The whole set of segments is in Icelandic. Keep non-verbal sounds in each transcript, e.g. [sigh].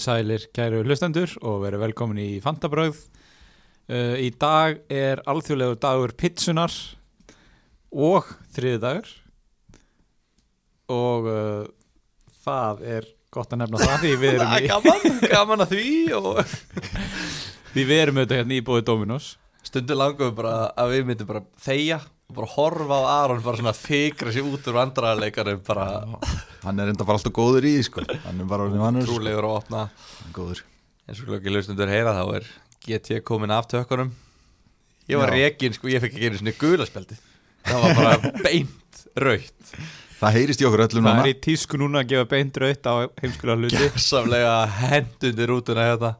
Sælir kæru hlustendur og verið velkomin í Fantabröð. Uh, í dag er alþjóðlegur dagur pitsunar og þriði dagur og uh, það er gott að nefna það því við erum, er [laughs] í, gaman, gaman að því og því við erum auðvitað hérna í bóði Dominos. stundu langum bara að við myndum bara þegja og bara horfa á Aron bara svona fikra sér út úr vandrarleikarum bara Hann er enda bara alltaf góður í sko. Hann er bara orðinn vanur sko. trúlegur að opna. Góður. Eins og glöggi hlustundur heyra þá er GT komin af tökkunum. Ég var rekin sko, ég fekk ekki einu svona gulaspjaldi það var bara [laughs] beint raukt Það heyrist í okkur öllum Það núna. er í tísku núna að gefa beint raut á heimskulega hluti. Gersamlega hendundir rútuna hérna.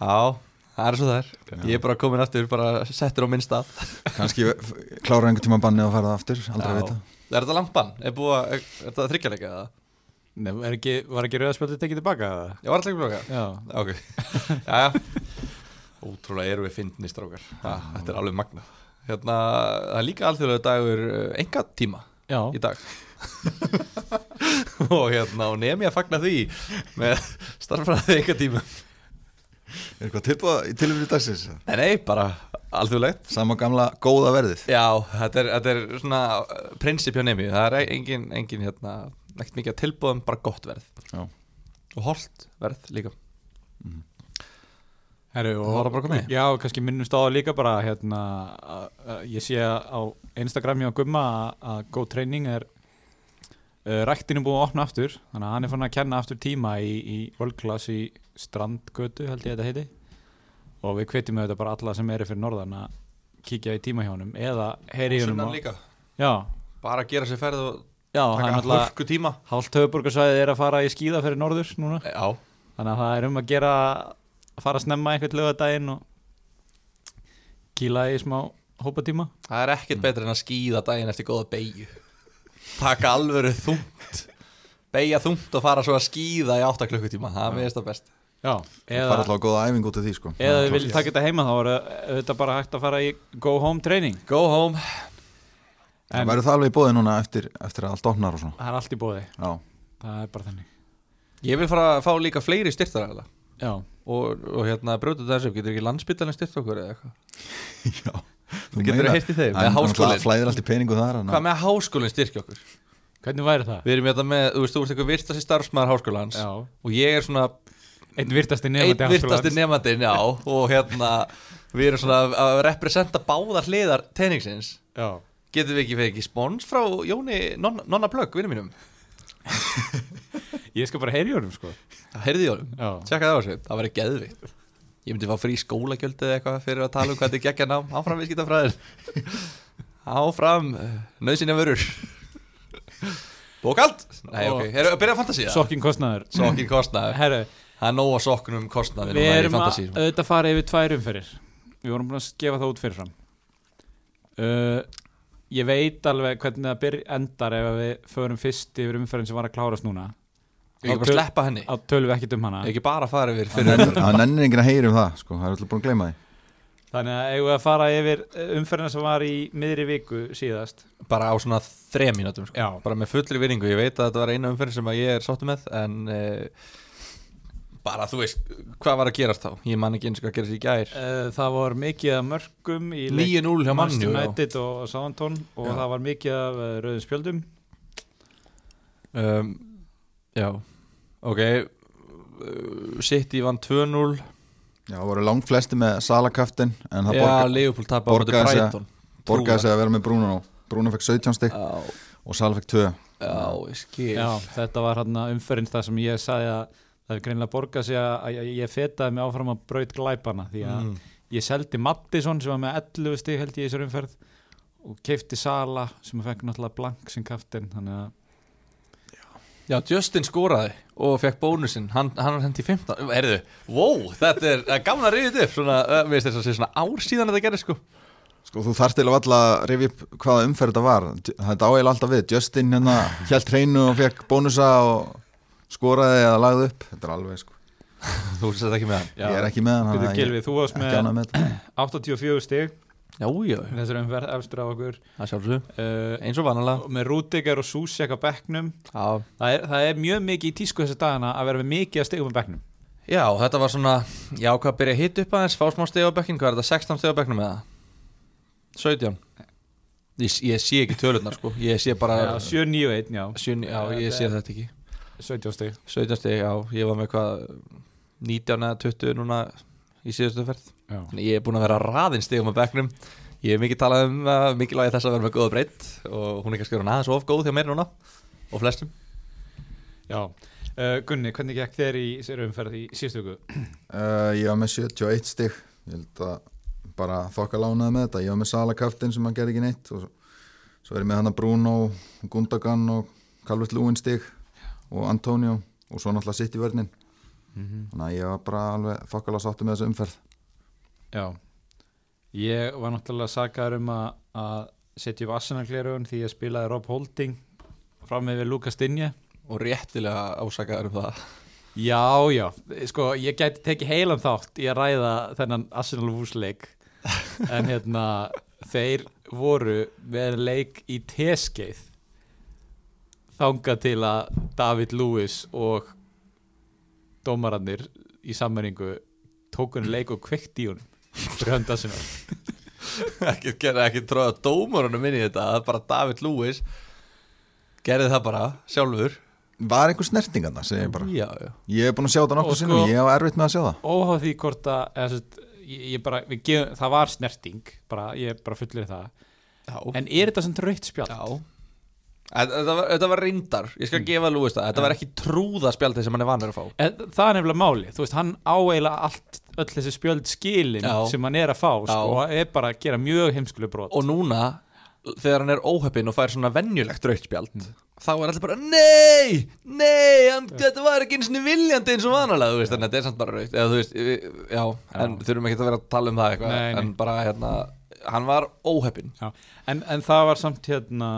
Já, það er svo það er Ég er bara komin aftur, bara settur á minn stað Kanski klára einhvern tíma bannið að fara það aftur Aldrei að vita Er þetta lampan? Er, búið að, er, er þetta þryggjarleika eða? Nei, er ekki, var ekki rauðarspjaldið tekið tilbaka? eða? Ég var alltaf ekki blóka Já. Ok, [laughs] já, Ótrúlega erum við fyndni strákar ja, Þetta er alveg magna Hérna, það er líka alþjóðlega dagur enga tíma Já. í dag [laughs] og hérna, og nefn ég að fagna því með starffræði enga tíma Er eitthvað tilbúið í tilumri dagsins? Nei, nei, bara alþjóðlegt Sama gamla góða verðið Já, þetta er, þetta er svona uh, prinsip hjá nefni, það er engin, engin hérna, ekkert mikið tilbúðum, bara gott verð Já. og holdt verð líka Herru, Það var bara komið? Já, kannski minnumst á það líka bara hérna, að, að ég sé á Instagram hjá Gumma að, að Go Training er ræktinu búið að opna aftur þannig að hann er fann að kenna aftur tíma í, í World Class í Strandgötu held ég að þetta heiti. Og við hvetjum auðvitað bara alla sem eru fyrir norðan að kíkja í tíma hjá honum eða heyri í Já, bara gera sér ferð og já, taka hörku tíma hálft höfuborgarsvæðið er að fara í skíða fyrir norður núna. Já, þannig að það er um að gera að fara að snemma einhvern lögadaginn og kýla í smá hópatíma. Það er ekkert betra en að skýða daginn eftir góða beigju Taka alvöru þungt Beigja þungt og fara svo að skýða í 8 klukkutíma. Það er meðist það best. Já, eða, fara alltaf góða æfing út af því sko. eða þið viljið taka þetta heima þá er þetta bara hægt að fara í go home training. Go home. En verður það alveg í bóði núna eftir, eftir að allt opnar og svona? Það er allt í bóði Já, það er bara þannig. Ég vil fara að fá líka fleiri styrtaræðala Já, og, og hérna brjóta þessu getur ekki landsbyttalinn styrt okkur eða eitthvað? [laughs] Já Þú getur að heyrti þeim, með Það háskólinn? flæðir allt í peningu þar að- Hvað með háskólinn styrkja okkur? hvernig væri það? Við erum hérna með, þú veist, þú veist eitthvað virtasti starfsmæður háskólans Já, og ég er svona einn virtasti einn nefandi virtasti nefandinn, já. Og hérna, við erum svona að representa báðar hliðar tenningsins Já, Getum við ekki ekki spons frá Jóni Nonna, nonna Plögg, vinnum mínum? [laughs] Ég skal bara heyri í honum sko. Heyrði ég honum, Já, tjekka það á þessu, það væri geðvikt Ég myndi fá frí skólagjöld eða eitthvað fyrir að tala um hvað þetta er geggja nám. Áfram viðskiptafræðin. Áfram, nöðsynja vörur. Bókald? Nei, ok, að byrja að fantasía? sokkin kostnaður. Sokkin kostnaður. Herru, Það er nóg að sokknum kostnaður við erum að auðvitað fara yfir tvær umferðir. Við vorum búin að gefa það út fyrirfram. Uh, Ég veit alveg hvernig það endar ef við förum fyrst yfir umferðin sem var að klárast núna Ég ekki bara sleppa henni. Á tölum við ekkert um hana. Ég ekki bara fara yfir Það fyrir nennir- enginn að heyra um það sko. Það er alltaf búin að gleyma því. Þannig að eigum við að fara yfir uh, umferðina sem var í miðri viku síðast. Bara á svona þrem mínútum sko. Bara með fullri vinningu Ég veit að þetta var eina umferð sem að ég er sáttu með En uh, bara þú veist Hvað var að gerast þá? Ég man ekki eins og hvað gerast í gær. Uh, Það var mikið af mörgum í leik 9-0 hjá United og Southampton og það var mikið af uh, rauðum spjöldum. Um, Já. Ok uh, City vann 2-0 Já, það voru langt flesti með salakaftin En það Já, borga, borgaði sig- Brighton. Borgaði sig að vera með Bruno Bruno fekk 17 stig Já, og Sala fekk 2 já, Já, þetta var hann umferðin það sem ég sagði að það er greinilega borgað sig að ég fetaði mig áfram að braut glæpana því að mm. ég seldi Mattisson sem var með 11 stig held ég í þessar umferð og keifti Sala sem fekk náttúrulega blank sem kaftin þannig að Já, Justin skoraði og fekk bónusinn. Hann, hann var hendi 15 Erðu, wow, þetta er rifja þetta upp Svona, við veist þess að sé svona ár síðan þetta gerði sko. Sko þú þarft til að valla að rifja upp hvaða umferð þetta var. Þetta áheil alltaf við. Justin hérna hjælt hreinu og fekk bónusa og skoraði eða lagði upp. Þetta er alveg sko. [laughs] Þú sést ekki með hann. Já, Ég er ekki með hann þú varst ekki með ánægð með þetta. 84 stig Já, já, þessar umferð efstur á okkur. Uh, Eins og vanalega. með Rúdiger og bekknum. Já, það er, það er mjög mikið í tísku þessu dagana að vera mikið að stegum með bekknum. Já, þetta var svona, já, hvað byrja að hitta upp aðeins, fá smá steg á bekkin, hvað er þetta, 16 steg á bekknum eða? 17? Ég, ég sé ekki tölunar, sko, ég sé bara, já, 7, 9, 1, já, já, ég sé þetta ekki. 17 steg 17 steg, já, ég var með hvað, 19 eða 20 núna í síðustu ferð. Þannig ég er búin að vera raðinn stegum á bekknum, ég hef mikið talað um uh, mikilvægi þess að vera með góða breytt og hún er kannski orðin aðeins of góð hjá mér núna og flestum. já. Uh, Gunni, hvernig gekk þér í sér umferð í síðustu viku? Uh, [clears throat] ég var með 71 stig. Ég held að bara þokka lánaði með þetta. Ég var með Sala kaftin sem hann gerði ekki neitt og svo, svo er ég með hann að Bruno Gundogan og Calvert Lúin stig og Antonio og svo náttúrulega sitt í vörnin þannig að ég var bara alveg þessu umferð Já, ég var náttúrulega sagaður um að, að setja upp Arsenal glerugun því ég spilaði Rob Holding fram með Lukas Dinje Og réttilega ásakaður um það. Já, já, sko, ég gæti tekið heilan þátt í að ræða þennan Arsenal Wúsleik en hérna, þeir voru með leik í teskeið þangað til að David Lewis og dómarannir í sammenningu tókunni leik og kveikt í honum hönd Arsenal [laughs] ekki ekki tróða dómarunum inn í þetta það er bara David Lewis gerði það bara sjálfur Var einhver snertingarna, segi ég bara já, já. Ég hef búin að sjá þetta Og nokkuð sko- sinnum, ég hef erfitt með að sjá það óháð því hvort að eða, sest, ég, ég bara, við gefum, það var snerting bara, ég bara fullir það Já. en er þetta sem rautt spjald? já. Þetta var, þetta var reyndar, ég skal gefa Lewis það. Þetta var ekki trúða spjaldið sem hann er vanur að fá. En það er nefnilega máli, þú veist, hann áeila allt, öll þessi spjöld skilin Já. sem hann er að fá, Já. sko, er bara að gera mjög heimskuleg brot. Og núna, þegar hann er óheppinn og fær svona venjulegt rautt spjald Þá er allir bara, nei, nei, hann, þetta var ekki eins og viljandi eins og vanalega, þú veist, en þetta er samt bara rautt. Eða þú veist, við- já, en þurfum ekki að vera að tala um það eitthvað. En bara, hérna, hann var óheppinn. Já. En, en það var samt hérna,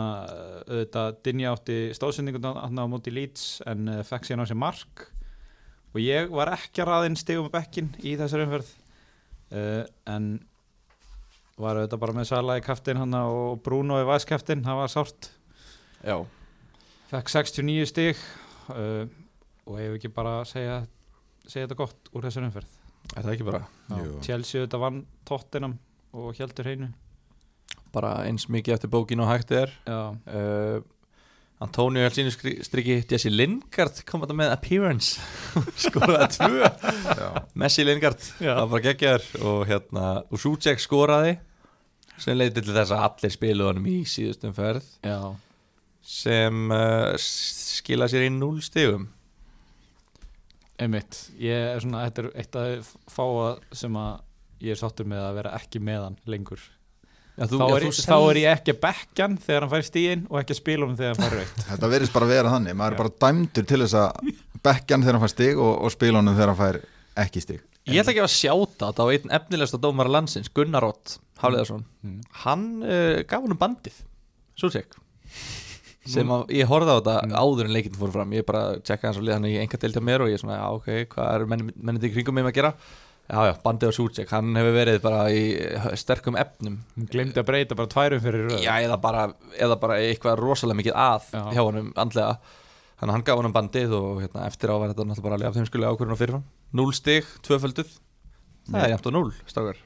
auðvitað, Dinja átti stóðsendingun á á móti Leeds en uh, fekk síðan á sér mark. Og ég var ekki að raðinn stigum með bekkin í þessari umferð uh, en var auðvitað bara með Sala í kaftin hann og Bruno í væskaftin, það var sárt. Já, fekk 69 stig uh, og hefur ekki bara að segja, segja þetta gott úr þessari umferð? Er það ekki bara? Já. Chelsea auðvitað vann Tottenham og heldur hreinu Bara eins mikið eftir bókinu og hægt er. Já, uh, Antonio held sínu skri- striki Jesse Lingard kom þetta með appearance. [laughs] Skoraði tvö. Já. Messi Lingard, Já. það var bara geggjar og hérna, og Suchek skoraði sem leiti til þess að allir spiluðu honum í síðustum ferð. Já. Sem uh, skila sér í 0 stigum. Einmitt, ég er svona, þetta er eitt af fáa sem að ég er sáttur með að vera ekki með hann lengur. Já, þá, er, ég- þá er ég ekki að bekka hann þegar hann fær stíðin og ekki að spila hann þegar hann fær raukt [laughs] Þetta verðist bara að vera þannig, maður er bara dæmdur til þess að bekkja hann þegar hann fær stig og, og spila honum þegar hann fær ekki stig. Ég ætla ekki að sjáta þetta á einn efnilegsta dómara landsins, Gunnar Ott Hafleðarsson Mm. hann uh, gaf honum bandið Suchek sem að ég horfði á þetta áður en leikinn fór fram. Ég bara tjekka hans og liða hann í enga á mér og ég svona, já ok, hvað er menn, mennið í að já já, bandið á Suchek, hann hefur verið bara í sterkum efnum. Hún glemdi að breyta bara tværum fyrir röð. Já, eða bara, eða bara eitthvað rosalega mikið að Já. hjá honum andlega. Þannig að hann gaf honum bandið og hérna, eftir á var þetta náttúrulega bara alveg af þeim skulega ákvörðun og fyrirfram. 0 stig, tvöfölduð. Það er jæmt og 0, strákar.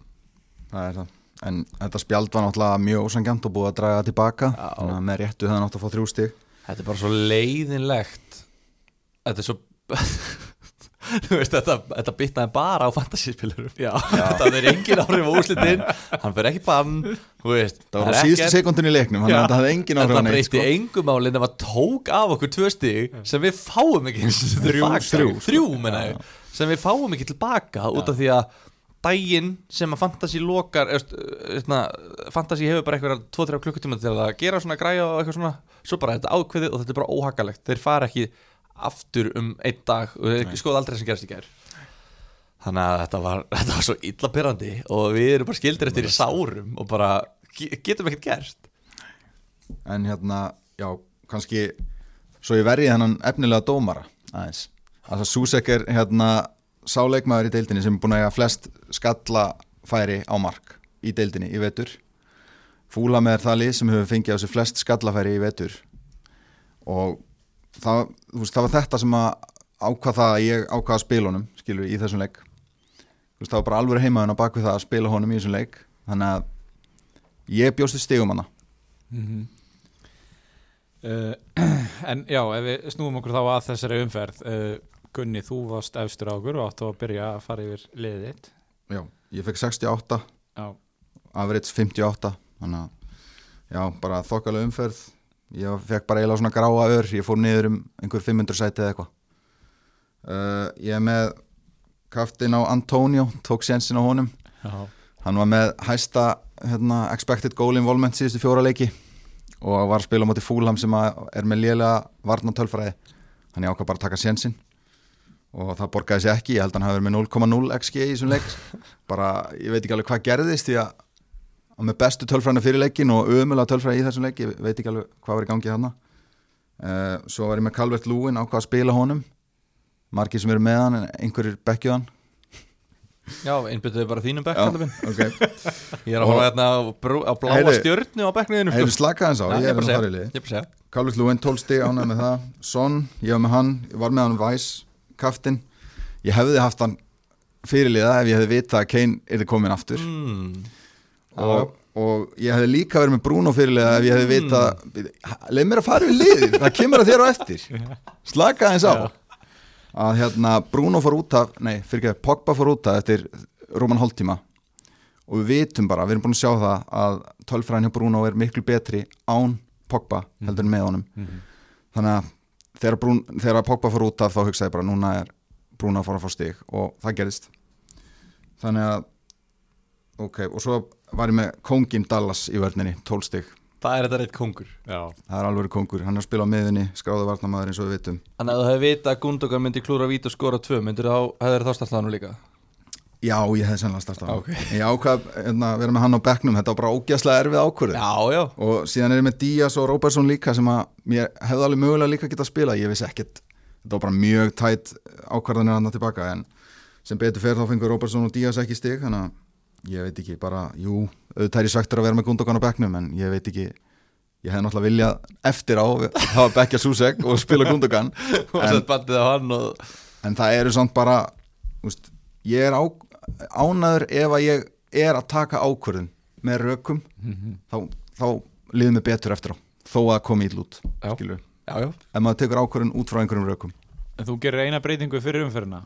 Það er það. En þetta spjald var náttúrulega mjög ósangjant og búið að draga tilbaka. Já. Þannig að með réttu það nátt að fá þrjú stig. Þetta er bara svo leiðinlegt. Þetta er svo [laughs] veist, þetta, þetta bitnaði bara á fantasyspilurum Já, [laughs] það er engin áhrif á úrslitin. Hann fer ekki bann veist, Það var síðustu sekundin í leiknum Já. þetta hafði engin áhrif á Þetta neitt breyti sko. engum máli nema tók af okkur tvö stig sem við fáum ekki Þrjú, þrjú, sko. þrjú menna sem við fáum ekki tilbaka út af því að daginn sem að fantasy lokar eðst, eðna, fantasy hefur bara eitthvað 2-3 klukkutíma til að gera svona græja og eitthvað svona. Svo bara þetta ákveðið og þetta er bara óhakalegt. Þeir fara ekki aftur um einn dag og skoða aldrei sem gerst í gær. Þannig að þetta var, [laughs] þetta var svo illa pyrrandi og við erum bara skildir eftir í sárum og bara ge- getum ekkert gert En hérna, já, kannski Svo ég verði hennan efnilega dómara aðeins. Það er Susek er hérna sáleikmaður í deildinni sem er búin að eiga flest skalla færi á mark í deildinni í vetur. Fúlam er það lið sem hefur fengið á sig flest skallafæri í vetur. Og það, veist, það var þetta sem að ákvað það að ég ákvað að spila honum skilur í þessum leik. Veist, það var bara alveg heimaðun á bakvið það að spila honum í þessum leik. Þannig að ég bjósti stigum hana. Mm uh, [clears throat] En já, ef við snúum okkur þá að þessari umferð uh, Gunni, þú varst efstur á okkur og áttu að byrja að fara yfir liðið þitt. Já, ég fekk 68 Já, average 58 þannig að já, bara þokkalega umferð ég fekk bara eiginlega svona gráa ör. Ég fór niður um einhver 500 sæti eða eitthvað. Uh, ég með kaftin á Antonio tók sénsinn á honum. Já, hann var með hæsta hérna, expected goal involvement síðustu fjóra leiki og var að spila á móti Fúlham sem er með lélega varnatölfræði hann ég ákvað bara að taka sénsinn og það borgaði sér ekki, ég held að hann hafi verið með 0,0 XG í þessum leik. [laughs] Bara, ég veit ekki alveg hvað gerðist því að hann með bestu tölfræðina fyrir leikin og ömulega tölfræði í þessum leik ég veit ekki alveg hvað var í gangi þarna. Uh, svo var ég með Calvert Lúin ákvað að spila honum. Margir sem eru með hann en einhverjir bekkjuð hann. Já, einbyttuðu bara þínum bekk Já, kallinn minn. ok. [laughs] Ég er að horfa hérna á, á bláa stjörnu á bekkniðinu Hefur slakað hans á, ég er bara er að segja. Calvert Lúin 12 stig ánægð með það. Son, ég var með hann, ég var með hann Væs, kaftin. Ég hefði haft hann fyrirliða ef ég hefði vitað að Kane mm. Og, og ég hefði líka verið með Bruno fyrirliða ef ég hefði vitað leið mér að fara við liðið, það kemur að þér á eftir. Slaka eins á. Að hérna Bruno fór út af nei, fyrir ekki, Pogba fór út af eftir rúman hálftíma. Og við vitum bara, við erum búin að sjá það að tölfræðin hjá Bruno er miklu betri án Pogba heldur en með honum. Þannig að þegar, Brún, þegar Pogba fór út af þá hugsaði ég bara núna er Bruno að fara að fá stig. Og það gerist þannig að ok, og svo var ég með Kongin Dallas í vörninni, 12 stig. Það er þetta reitt kongur já, það er alveg kongur, hann er að spila á miðunni skráðu varnamaður eins og við vitum. Þannig að þú hefði vita að Gundogan myndi klúra vít og skora tvö myndir þá, hefur þá startað hann líka? Já, ég hefði sannlega startað Ok. ég ákvað hérna, að vera með hann á bekknum. Þetta var bara ógæslega erfið ákvörðu Já, já. Og síðan er ég með Díaz og Róbersson líka sem að mér hefði alveg mögulega líka geta að spila ég vissi ekkert, þetta var bara en ég veit ekki bara, jú, auðvitað er ég svektur að vera með Gundogan á bekknum en ég veit ekki ég hefði náttúrulega viljað eftir á [laughs] hafa bekkja Susek og spila Gundogan [laughs] Og en, sett bandið á hann og en það eru samt bara úst, ég er á, ánaður ef að ég er að taka ákvörðun með rökum þá, þá liður mig betur eftir á þó að komi í lút ef maður tekur ákvörðun út frá einhverjum rökum. En þú gerir eina breytingu fyrir umferðina?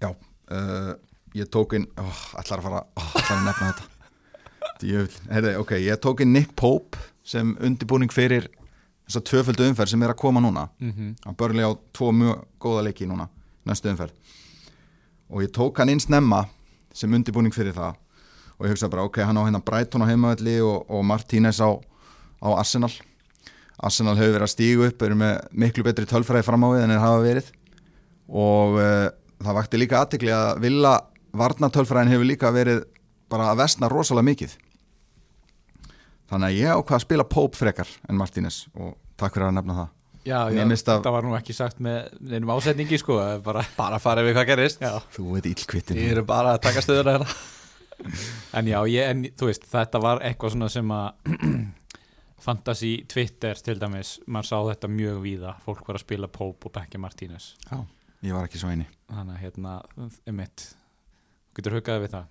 Já, uh, ég tók inn oh, ætlar að fara, oh, ætlar að nefna þetta. Djöfull. Heyrðu, ok, ég tók inn Nick Pope sem undirbúning fyrir þessa tvöföldu umferð sem er að koma núna. Mm -hmm. hann börli á tvo mjög góða leiki núna næstu umferð. Og ég tók hann inn snemma sem undirbúning fyrir það. Og ég hugsaði bara ok, hann á hérna Brighton á heimavelli og, og Martínez á, á Arsenal. Arsenal hefur verið að stígu upp eru með miklu betri tölfræði fram á við en þeir hafa verið. Og uh, það vakti líka aðtikli að vilja varnatölfræðin hefur líka verið bara að vestna rosalega mikið. Þannig að ég ákvað að spila Pope frekar en Martínez og takk fyrir að nefna það. Já, já, að- það var nú ekki sagt með neinum ásetningi sko, það er bara, Bara farið við hvað gerist. Já. Þú veit illkvittin Ég er bara að taka stöðuna hérna. [laughs] En já, ég, en, þú veist, þetta var eitthvað svona sem að [clears throat] Fantasy Twitter til dæmis, maður sá þetta mjög víða. Fólk var að spila Pope og Becky Martínez. Já, ég var ekki svo eini. Þannig að hérna, um mitt getur hugaði við það.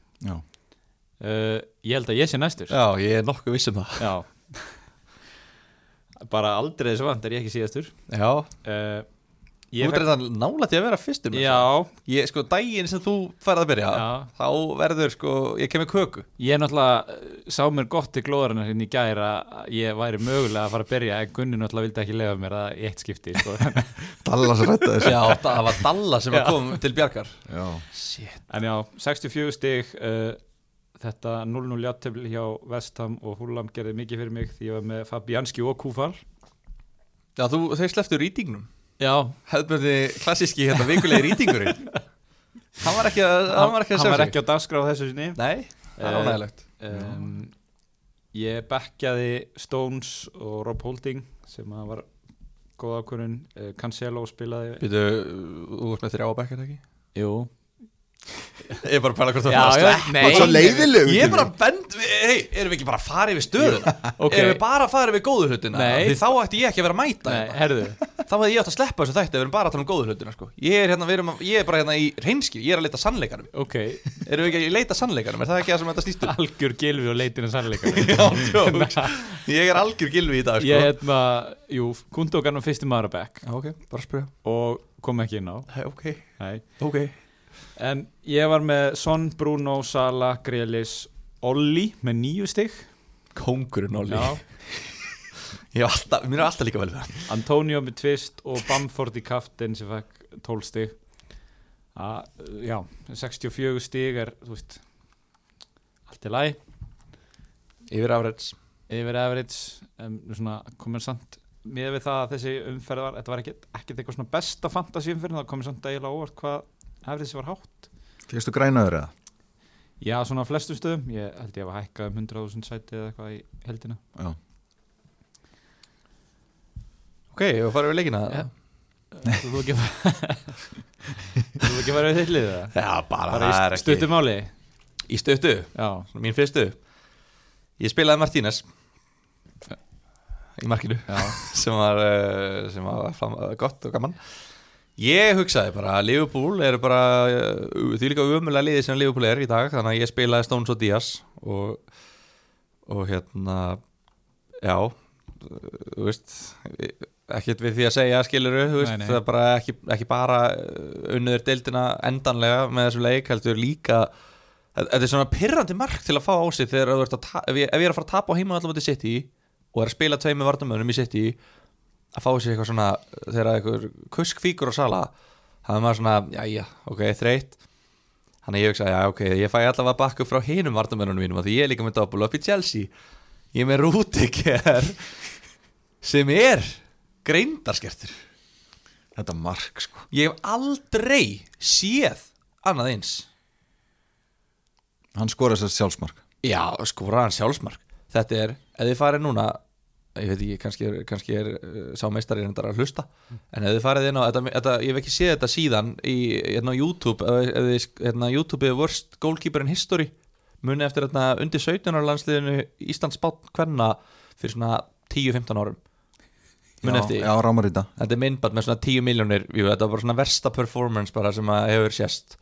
Uh, ég held að ég sé næstur. Já, ég er nokkuð viss um það. Já. bara aldrei þessu vant er ég ekki síðastur. Já. Uh, Þú ég ert reynda nála til að vera fyrstur með já, það. Ég, sko, daginn sem þú færð að byrja já, Þá verður, sko, ég kemur köku. Ég náttúrulega sá mér gott til glóðarinnar hérna í gæra að ég væri mögulega að fara að byrja en Gunni náttúrulega vildi ekki lefa mér það í eitt skipti sko. [laughs] Dallas rætta þessu. Já, það var Dalla sem að [laughs] kom til Bjarkar. Já, Shit. En já, 64 stig uh, þetta 0-0 játtöfli hjá Vestham og Húlam gerði mikið fyrir mig því ég var með Fabianski og Kúfar Já, þú, þeir sleftu rýtingnum Hefðbjörni klassíski hérna vikulegi rýtingurinn. [laughs] Hann var ekki að, hann var ekki að hann var ekki á dagskrá þessu sinni. Nei, það er Eh, ánægilegt um, ég bekkjaði Stones og Rob Holding sem að var góð ákvörðun. Uh, Cancelo spilaði Býtu, þú ert með þrjá á bekkar ekki? jú, Ég er bara að pæla hvort það að nei. Þú ert svo leiðilegur, Ég er bara Gylfi. bend Hei, erum við ekki bara að fara yfir stöðuna? ok. Erum við bara að fara yfir góðu hlutina? Nei. Því þá ætti ég ekki að vera að mæta Nei, hérna. herðu Þá hefði ég átt að sleppa þessu þætti Við erum bara að tala um góðu hlutina sko. ég, er hérna, við erum, að- ég er bara hérna í reynskil Ég er að leita sannleikanum Ok, Erum við ekki að leita sannleikanum? Er það ekki það sem þetta snýst um? algjör gilfi og leitinu sannleika [laughs] Já, tjóks Ég er algjör gilvi í dag sko. Ég hérna, jú, Gundogan var fyrsti maður að back Já, Ok, bara að spyrja og kom ekki inn á Ok, Nei. ok En ég var með Son, Bruno, Sala, Grealis, Olli með nýju stig. Kóngurinn Olli. Já, Ég alltaf, mér er alltaf líka vel hann. Antonio með tvist og Bamford í kaftin sem fekk 12 stig. A, Já, 64 stig er, veist allt í læg Yfir average. Yfir average en svona komur samt með við það að þessi umferð var þetta var ekkert eitthvað svona besta fantasy umferð það komur samt eiginlega óvart hvað average var hátt. Fyrstu grænaður eða? Já, svona á flestum stöðum. Ég held ég að hækka um 100.000 sæti eða eitthvað í heldina Já. Ok, og farið við leikina Já. Þú [laughs] þú ekki Þú þú ekki vera við þillið það Já, bara, bara það er í stuttum máli. Í stuttu, Já, svona mín fyrstu. Ég spilaði Martínez. Í markinu. Já, [laughs] sem var, uh, sem var fram, gott og gaman Ég hugsaði bara að Liverpool eru bara uh, því líka umulega liði sem Liverpool er í dag þannig að ég spilaði Stones og Díaz og, og hérna já uh, þú veist ekkert við því að segja skiluru veist, Nei, nei. það er bara ekki, ekki bara uh, unniður deildina endanlega með þessum leik heldur líka þetta er svona pirrandi mark til að fá á sig þegar ef ég, ef ég er að fara að tapa á heima allavega til City og er að spila tveimur vardamönnum í City að fá sér eitthvað svona þegar einhver kusk fíkur á sala það er maður svona, já já, ok, þreytt. Þannig að ég hugsa, já ok, ég fæ allavega bakku frá hinum vardamönnunum mínum því ég er líka með doppel upp í Chelsea. Ég er með Rúdiger sem er greindarskertur. Þetta mark sko. Ég hef aldrei séð annað eins. Hann skora þess sjálfsmark. Já, skora hann sjálfsmark. Þetta er, ef þið farið núna ég veit ekki, kannski er, kannski er uh, sá meistari reyndar að hlusta. En ef þið farið inn á, þetta, þetta, ég hef ekki séð þetta síðan í hérna, á YouTube ef, þið, hérna, YouTube er worst goalkeeper in history. Muni eftir hérna, undir 17 ára landsliðinu Íslands bát hvenna fyrir svona 10-15 árum. Muni eftir, já rámar í þetta er myndbætt með svona 10 miljónir þetta var bara svona versta performance bara sem að hefur sést.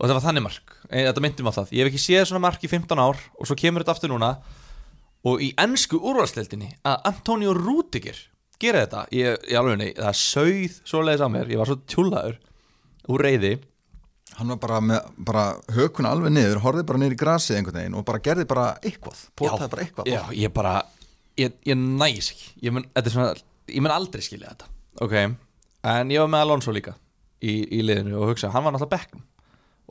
Og þetta var þannig mark, Eh, þetta myndi mig á það. Ég hef ekki séð svona mark í 15 ár og svo kemur þetta aftur núna og í ennsku úrvalstildinni að Antonio Rúdiger gera þetta, ég, ég alveg nei það sögð svoleiðis á mér, ég var svo tjúlaður úr reyði Hann var bara með bara hökuna alveg niður Horfði bara niður í grasið einhvern veginn Og bara gerði bara eitthvað Pótaði bara eitthvað. Já, ég bara, ég, ég næs ekki. Ég mun, þetta er svona, ég mun aldrei skilja þetta. Ok, en ég var með Alonso líka í, í liðinu og hugsa, hann var náttúrulega bekknum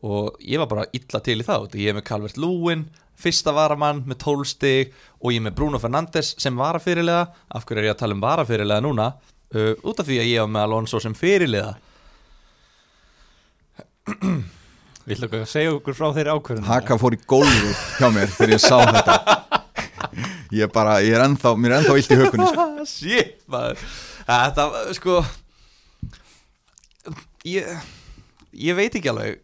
og ég var bara illa til í það ég er með Calvert Lúin, fyrsta varamann með 12 stig og ég er með Bruno Fernandes sem varafyrirlega, af hverju er ég að tala um varafyrirlega núna? Uh, út af því að ég var með Alonso sem fyrirlega Viltu ekki að segja okkur frá þeirri ákvörðun. Haka fór í gólfið hjá mér Þegar ég sá þetta. Ég bara, ég er ennþá Mér er ennþá illt í hökunni sko. [laughs] Shit, maður. Þetta, sko ég, ég veit ekki alveg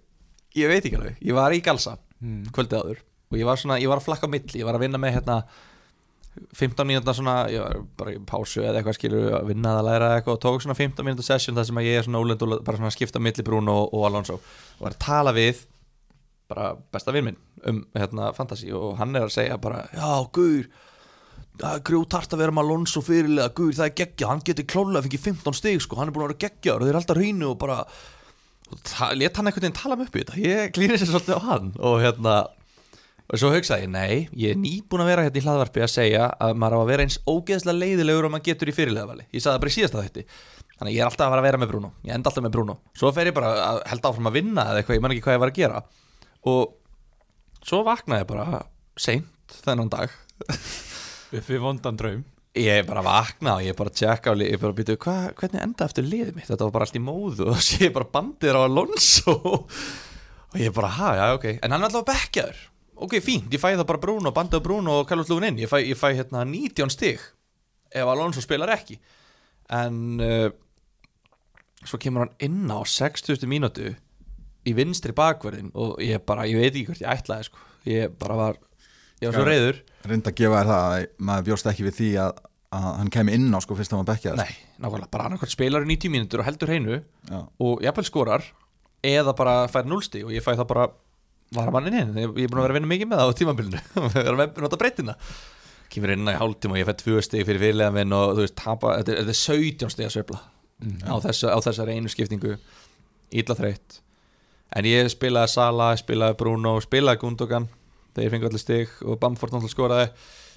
Ég veit ekki alveg. Ég var í Galsa Hmm. kvöldið áður Og ég var svona, ég var að flakka á milli Ég var að vinna með hérna 15 mínúta svona, ég var bara í pásu eða eitthvað skilur að vinna að læra eitthvað og tók svona 15 mínúta session þar sem að ég er svona úlend og bara svona skipta milli Bruno og, og Alonso. Og var að tala við bara besta vinn minn um hérna fantasy og hann er að segja bara já, guður það er grjótart að vera með Alonso fyrirlega guður, það er geggja, hann getur klálega að fengi 15 stig sko, hann er búin að vera geggja og þeir eru alltaf hreinu og bara og let hann einhvern veginn tala mig upp í þetta. Ég klínir sér svolítið á hann og hérna og svo hugsaði ég, nei, ég er nýbúin að vera hérna í hlaðvarpi að segja að maður á að vera eins ógeðslega leiðilegur og maður getur í fyrirlega vali ég sagði það bara í síðasta þetta þannig ég er alltaf að fara að vera með Bruno. Ég enda alltaf með Bruno. Svo fer ég bara að held áfram að vinna eða eitthvað, ég man ekki hvað ég var að gera. Og svo vaknaði ég bara seint þennan dag. Upp við vondan draum. Ég bara vakna og ég bara tjekka og ég bara býtu, hvernig enda eftir liðið mitt? Þetta var bara allt í móðu og [laughs] sé bara bandið á Alonso. Og ég bara, ha, já, ok. En hann er alltaf bekkjaður ok, fínt, ég fæ það bara Bruno, bandið á Bruno og Carlos Lúin inn, ég fæ, ég fæ hérna 19 stig ef Alonso spilar ekki en uh, svo kemur hann inn á 60. mínútu í vinstri bakverðin og ég bara, ég veit ekki hvert ég ætlaði sko. ég bara var, ég var svo reyður reynda að gefa þér það að maður bjóst ekki við því að, að hann kemi inn á sko fyrst að hann bekkja nei, nákvæmlega, bara annarkvæmt spilar í 90 mínútur og heldur hreinu Já, og jafnvel skorar eða bara fær núlsti og ég fæ það bara varamannin inn, ég ég er búin að vera að vinna mikið með það á tímabilinu, [laughs] vera með nota breytina. Kemur inn í hálftíma og ég fæ tvö stig fyrir fyrirlega og þú veist, tapa, þetta, er- þetta er 17 stig að sveifla á, þessu, á þessari einu skiptingu. Illa þreytt. En ég spilaði Sala, spilaði Bruno spilaði Gundogan, þegar ég fengi allir stig og Bamford náttúrulega skoraði.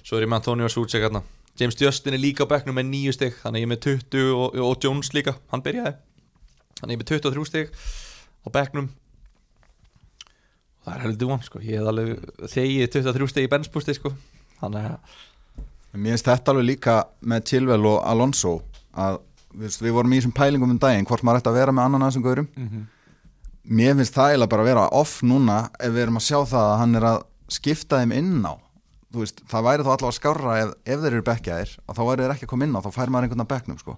Svo er ég með Antonio Sútsek hérna. James Justin er líka á bekknum með 9 stig þannig ég er með 20 og, og Jones líka. Hann byrjaði, þannig ég er með 23 stig á bekknum það er heldur von sko. ég hef alveg þegið 23 stig í benspústi sko. þannig að Mér finnst þetta alveg líka með Chilwell og Alonso að við, við vorum í þessum pælingum um daginn hvort maður ætti að vera með annan aðeins um gaurum Mhm. Mér finnst það eiginlega bara að vera off núna ef við erum að sjá það að hann er að skipta þeim inn á veist, það væri þá allavega skárra ef, ef þeir eru bekkjaðir og þá væri þeir ekki að koma inn á þá fær maður einhvern að bekknum sko.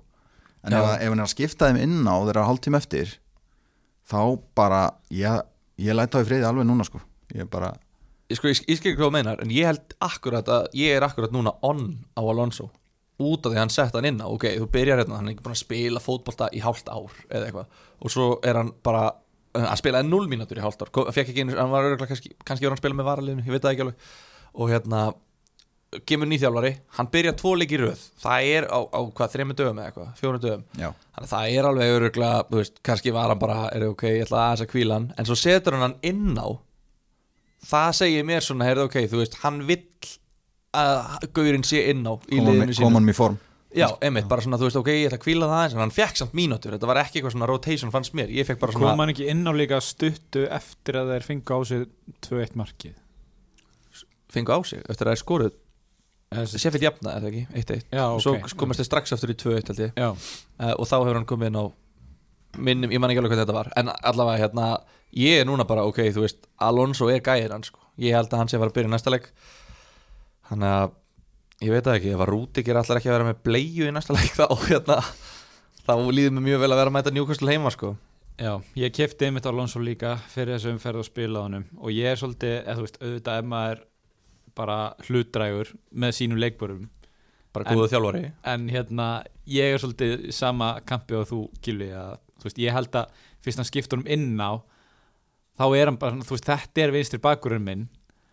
en ef, ef hann er að skipta þeim inn á þeir eru að hálftíma eftir þá bara ég, ég læt á í friði alveg núna sko. ég bara sko, ég, ég skil ekki hvað þú meinar en ég held akkurat að ég er akkurat núna on á Alonso út af því að hann sett hann inn á ok, þú byrjar hérna, hann er ekki búin að spila fótbolta í hálft ár eða eitthvað. Og svo er hann bara að spila 0 mínútur í hálft ár. Fekk ekki einu, hann var örugglega kannski, kannski var hann að spila með varaliðinu, ég veit það ekki alveg. Og hérna kemur nýþjálfari, hann byrjar tvo leiki í röð. Það er á, á hvað, þrejum dögum eða eitthvað fjórum dögum. Þannig að það er alveg öruglega, þú veist, kannski var hann bara, er ok, ég ætla aðeins að kvíla hann. En svo setur hann hann inn á Það segir mér svona, heyrðu ok, þú veist, hann vill að gaurinn sé inn á í liðinu sínu. hann í form. Já, einmitt, bara svona, þú veist, ok, ég ætla að kvíla það aðeins En hann fekk samt mínútur, þetta var ekki eitthvað svona rotation fannst mér. Ég fekk bara svona, hann ekki inn á líka stuttu eftir að þeir fengu á sig 2-1 markið? Fengu á sig, eftir að er skoruð Seffild jafna, er það ekki, 1-1 já, ok. Svo komast þeir strax aftur í 2-1, held ég. Uh, og þá hefur hann komið inn á minnum, ég man ekki alveg hvað þetta var en allavega hérna, ég er núna bara ok, þú veist, Alonso er gæðir hann sko. ég held að hann sé að fara að byrja í næsta leik. Þannig að ég veit það ekki, ef að Rúdikir allar ekki að vera með bleiu í næsta leik [laughs] þá hérna, þá líður mér mjög vel að vera að mæta Newcastle heima sko. Já, ég kefti einmitt Alonso líka fyrir þessu umferð og spila honum. Og ég er svolítið, eða bara hlutdrægur með sínum leikbörum. Bara góðu þjálfari. en hérna, ég er svolítið sama kampi og þú, Gilvi að, þú veist, ég held að fyrst hann skiptur um inn á þá er hann bara, þú veist, þetta er vinstri bakurinn minn.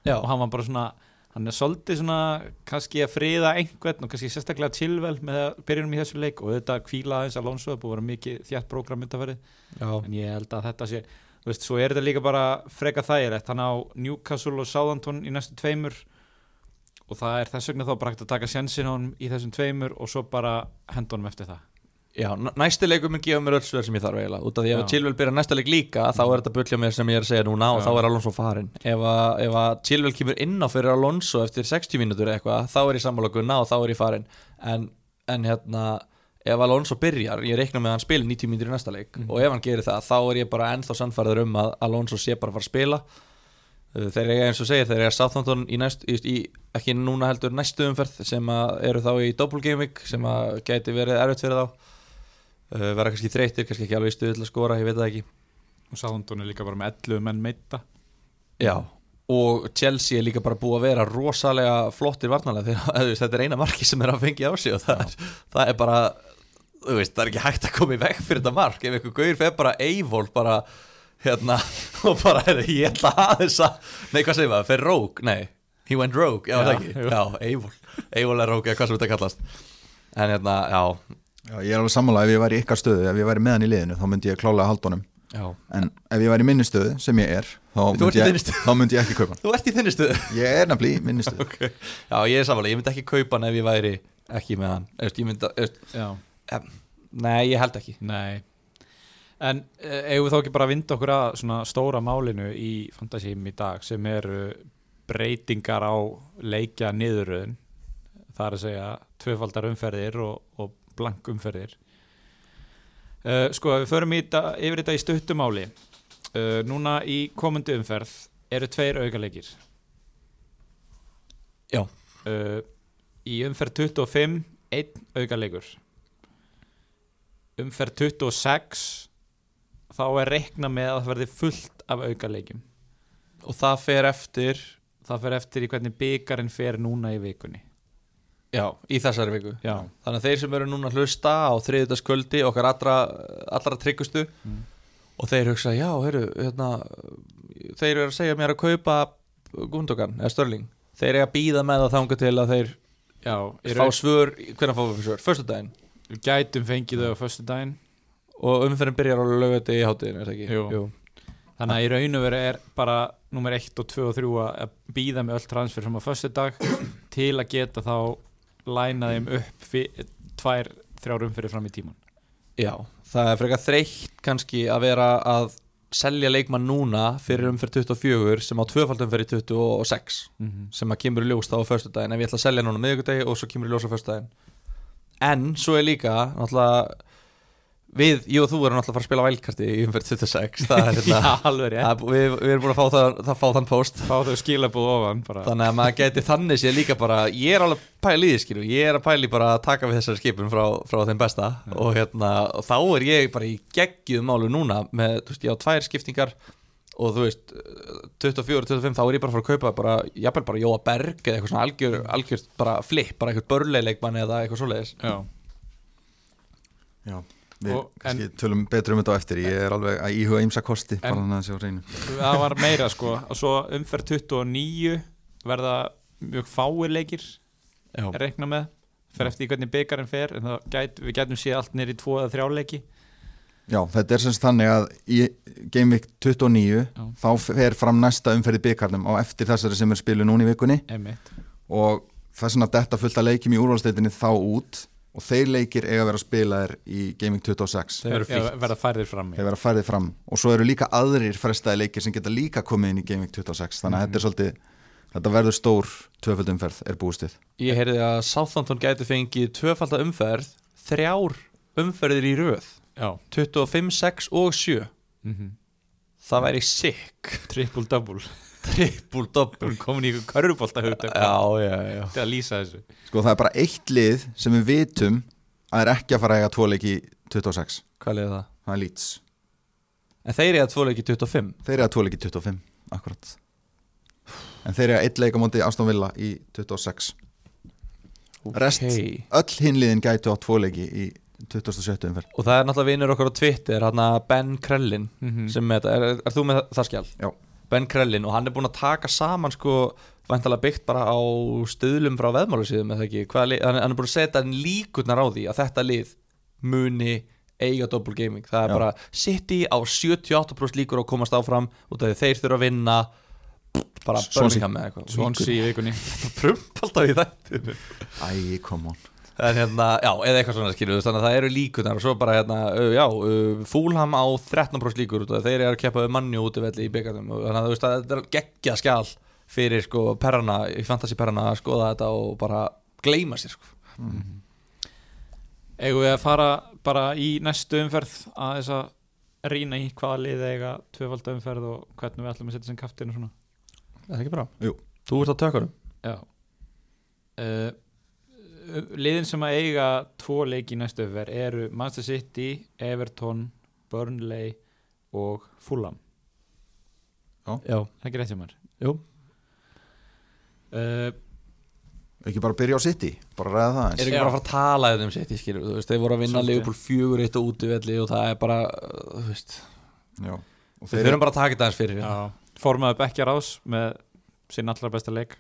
Já. og hann var bara svona hann er svolítið svona, kannski að friða einhvern og kannski sérstaklega chillvel með að byrjunum í þessu leik. Og þetta kvíla aðeins Alonso, það búið að vera mikið þjætt prógram myndafærið, en ég held að þetta sé þú veist, svo er þetta líka bara freka þægilegt. Hann á Newcastle og Southampton í næstu tveimur og það er þess vegna þá bara hægt að taka sjensin á hann í þessum tveimur og svo bara henda honum eftir það. Já, næsti leikur mun gefa mér öll svör sem ég þarf eiginlega. Út af því ef Chilwell byrja næsta leik líka þá er þetta bullja mér sem ég er að segja núna og Já. þá er Alonso farin ef að, ef að Chilwell kemur inn á fyrir Alonso eftir 60 mínútur eitthvað þá er ég sammála gunna og þá er ég farin en, en hérna ef Alonso byrjar, ég reikna með að hann spili 90 mínútur í næsta leik Mhm. og ef hann gerir það þá er ég bara ennþá sannfærður um að Alonso sé bara að fara að spila. Uh, þeir eiga eins og segir, í næst, í, í, ekki núna heldur næstu umferð sem eru þá í double gaming sem að gæti verið erfitt fyrir þá. Uh, vera kannski þreytir, kannski ekki alveg í stuð til að skora, ég veit það ekki. Og Southampton er líka bara með 11 menn meita Já, og Chelsea er líka bara búið að vera rosalega flottir varnalega þegar [laughs] þetta er eina marki sem er að fengja á sig og það, er, það er bara þú veist, það er ekki hægt að koma í veg fyrir þetta mark. Ef einhver gauður fer bara Eivól bara hérna [laughs] og bara, ég ætla aðeins að nei, hvað segir maður, fer rogue, nei. He went rogue, já, Já, ekki, já, Eivól Eivól er rogue, eða hvað sem þetta kallast. En hérna, já, Já, ég er alveg sammála. Ef ég væri í ykkar stöðu, ef ég væri með hann í liðinu þá myndi ég klálega halda honum. Já. En ef ég væri í minni stöðu, sem ég er þá myndi ég, stöðu. þá myndi ég ekki kaupa hann. Þú ert í þinni stuðu Ég er nefnilega í minni stöðu. [laughs] Okay. Já, ég er samanlega, ég myndi ekki kaupa hann ef ég væri ekki með hann Em, Nei, ég held ekki. Nei. En eh, eigum við þá ekki bara að vinda okkur að svona stóra málinu í fantasím í dag sem eru breytingar á leikja niðuröðun það er að segja tvöfaldar umferðir og, og blank umferðir. Uh, sko við förum í þetta, yfir þetta í stuttumáli uh, núna í komandi umferð eru tveir aukaleikir. Já. uh, í umferð 25 einn aukaleikur umferð 26 þá er reikna með að það verði fullt af aukaleikjum. Og það fer eftir? Það fer eftir í hvernig byggarinn fer núna í vikunni. Já, í þessari viku. Já, þannig að þeir sem eru núna að hlusta á þriðutaskvöldi okkar allra, allra tryggustu Mm. og þeir hugsa, já, heyrðu hérna, þeir eru að segja mér að kaupa Gundogan eða Störling þeir eru að býða með það þanga til að þeir já fá svör, hvernig fáum við svör? Föstu daginn við gætum fengið þau á föstu daginn og umferðin byrjar á lögati í hátíðin, er það ekki? Jú. þannig að í raun og veru er bara nummer 1 og 2 og 3 að býða með öll transfer sem á föstu dag [clears throat] til að geta þá læna þeim upp tvær, þrjár umfyrir fram í tíman Já, það er frekar þreytt kannski að vera að selja leikmann núna fyrir umferð 24 sem á tvöfald umferð 26 mm -hmm. sem að kemur í ljós þá á föstudaginn ef ég ætla að selja núna miðvikudagi og svo kemur í ljós á föstudaginn en svo er líka náttúrulega við, ég og þú erum náttúrulega að fara að spila vælkarti í umferð 26 það er [laughs] hérna já, að, við, við erum búin að fá, það, það, fá þann post. Fá þau skilabúð ofan bara. þannig að maður geti þannig sér líka bara ég er alveg pæli í því skilu ég er að pæli bara að taka við þessari skipum frá, frá þeim besta. Og, hérna, og þá er ég bara í geggjuð málu núna með, þú veist, ég á tvær skiptingar og þú veist 24-25 þá er ég bara að fara að kaupa bara, jafnvel bara Jóa Berg eða eitthvað svona algjör, algjör bara flip, bara eitthvað börleileikmann eða eitthvað svoleiðis. Já, Já, við Og- kannski tölum betur um þetta á eftir. Ég er alveg að íhuga ímsa kosti bara En- þannig að sjá á reynu það var meira sko. Og svo umferð 29 verða mjög fáir leikir Já, reikna með. Fer eftir hvernig byggarinn fer en það gæt, við gætum séð allt nýri tvo eða þrjá leiki Já, þetta er semst þannig að í Game Week 29 Já. þá fer fram næsta umferð í byggarnum á eftir þessari sem er spilu núna í vikunni. Emitt og þess vegna detta fullt að leikjum í úrvalsteitinni þá út og þeir leikir eiga að vera spilaðir í Week 26 Þeir verða færðir fram fram. Og svo eru líka aðrir frestaði leikir sem geta líka komið inn í Week 26 þannig að þetta er svolítið þetta verður stór tvöföldumferð er búistið ég heyrði að Southampton gæti fengið tvöfalda umferð þrjár umferðir í röð já, 25, 6 og 7 mm það væri sick. Triple double. Triple double. Komin í já, já til að lýsa þessu. Sko það er bara eitt lið sem við vitum að er ekki að fara að eiga tvo leiki í 26 hvað er það? það er Leeds. En þeir eru að tvoleiki 25 þeir eiga tvo leiki í 25 akkurat. En þeir eiga eitt leik á móti Aston Villa í 26 Rest. Ok. öll hinliðin gætu á tvo leiki í 27. umferð og það er náttúrulega vinnur okkar á Twitter hann Ben Krellin Mhm. sem með þetta, er, er, er þú með það skjál? Já. Ben Krellin og hann er búinn að taka saman sko, væntalega byggt bara á stöðlum frá veðmálusíðum eða ekki, Hvaða hann, hann er búinn að setja líkurnar á því að þetta lið muni eiga double gaming, það er Já. bara City á 78% líkur á að komast áfram út af því þeir þurfa að vinna bara Svonsi í vikunni [laughs] prump alltaf í þetta æ, come on En hérna, já, eða eitthvað svona skilur þannig að það eru líkunar og svo bara hérna, já, uh, Fúlham á 13% líkur af þeir eru að keppa við mannju út í velli í byggarnum og þannig að þú veist að þetta er geggja skjál fyrir sko perrana, í fantasy perrana að skoða þetta og bara gleyma sér sko. eigum við að fara bara í næstu umferð að þess að rýna í hvaða lið eiga tvöfalda umferð og hvernig við ætlum að setja sem kaftin og svona? Það er ekki bra Jú. Þú ert á tökurum já. Uh, liðin sem að eiga tvo leiki í næstu umferð eru Manchester City, Everton Burnley og Fulham. Já, það er ekki rétt hjá mér? Jú. Uh, ekki bara byrja á City, bara ræða það Er eins ekki Já. bara að fara að tala um sitt, ég skilur Þú? Veist, þeir voru að vinna. Leopold fjögur eitt og út í velli og það er bara, þú veist. Já. og Við þeir þurfum bara að taka þetta aðeins fyrir hérna. já, formaði Bekkjar ás með sinn allra besta leik.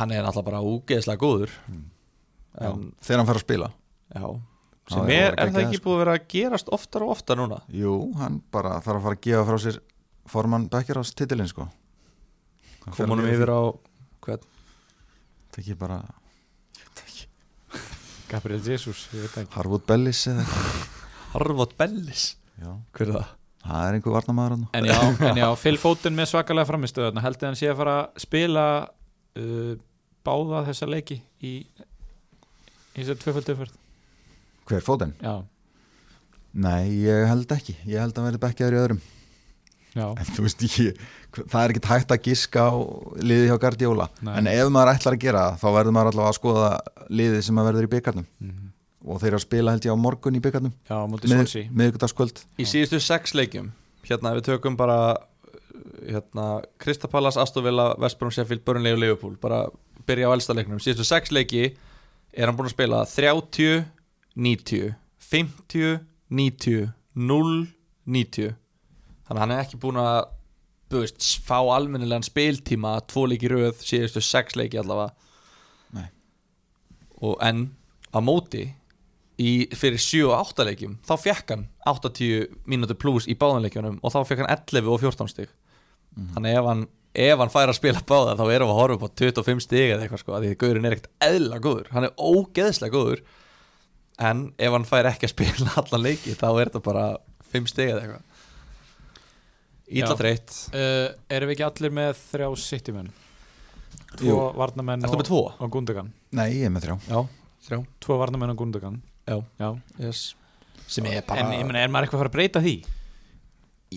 Hann er alltaf bara úgeðslega góður. Já, en, þegar hann fer að spila? Já, sem það er, er það ekki sko. búið að vera að gerast oftar og oftar núna? jú, hann bara þarf að fara að gefa frá sér formann ás titilinn sko. Það fer Kom honum alveg yfir á Það er ekki bara Gabriel Jesus, Harwood Bellis Harvot Bellis? Já, Hver er það? það er einhver varnamaður hann En já, [laughs] en já, Foden með svakalega framistöðuna heldur hann sé að fara að spila uh, báða þessa leiki í, í þessar tvöfalduförð Hver, Foden? Já, Nei, ég held ekki. Ég held að hann verði bekkjaður í öðrum. Já, En þú veist ekki, það er ekki hægt að giska á liðið hjá Guardiola. Nei. En ef maður ætlar að gera það, þá verður maður allavega að skoða liðið sem að verður í byggarnum Mhm. og þeir eru að spila held ég á morgun í byggarnum Já, á móti Swansea. miðvikudagskvöld. Í síðustu sex leikjum Hérna við tökum bara Hérna Kristapalas, Astovilla, Vestbrom, Sheffield, Burnley og Liverpool Bara byrja á elsta leiknum. Síðustu sex leiki er hann búin að spila 30, 90 50, 90 0, 90 Þannig að hann er ekki búin að þú veist, fá almennilegan spiltíma tvo leiki röð, síðustu sex leiki allavega. Nei. og en á móti í, fyrir 7 og 8 leikjum þá fekk hann 80 mínútur pluss í báðanleikjunum og þá fekk hann 11 og 14 stig. Þannig ef hann ef hann fær að spila báða þá erum við að horfa upp á 25 stig eða eitthvað sko, af því að Gaurin er ekkert eðla góður hann er ógeðslega góður en ef hann fær ekki að spila [laughs] allan leiki þá er þetta bara 5 stig eða eitthvað Ítla Já. þreytt uh, Erum við ekki allir með þrjá City-menn? Jú. Tvo varnamenn og, með tvo? og Gundogan Nei, ég er með þrjá Já, þrjá Tvo varnamenn og Gundogan Já, Já. yes. sem er bara En ég meina, er maður eitthvað að fara að breyta því?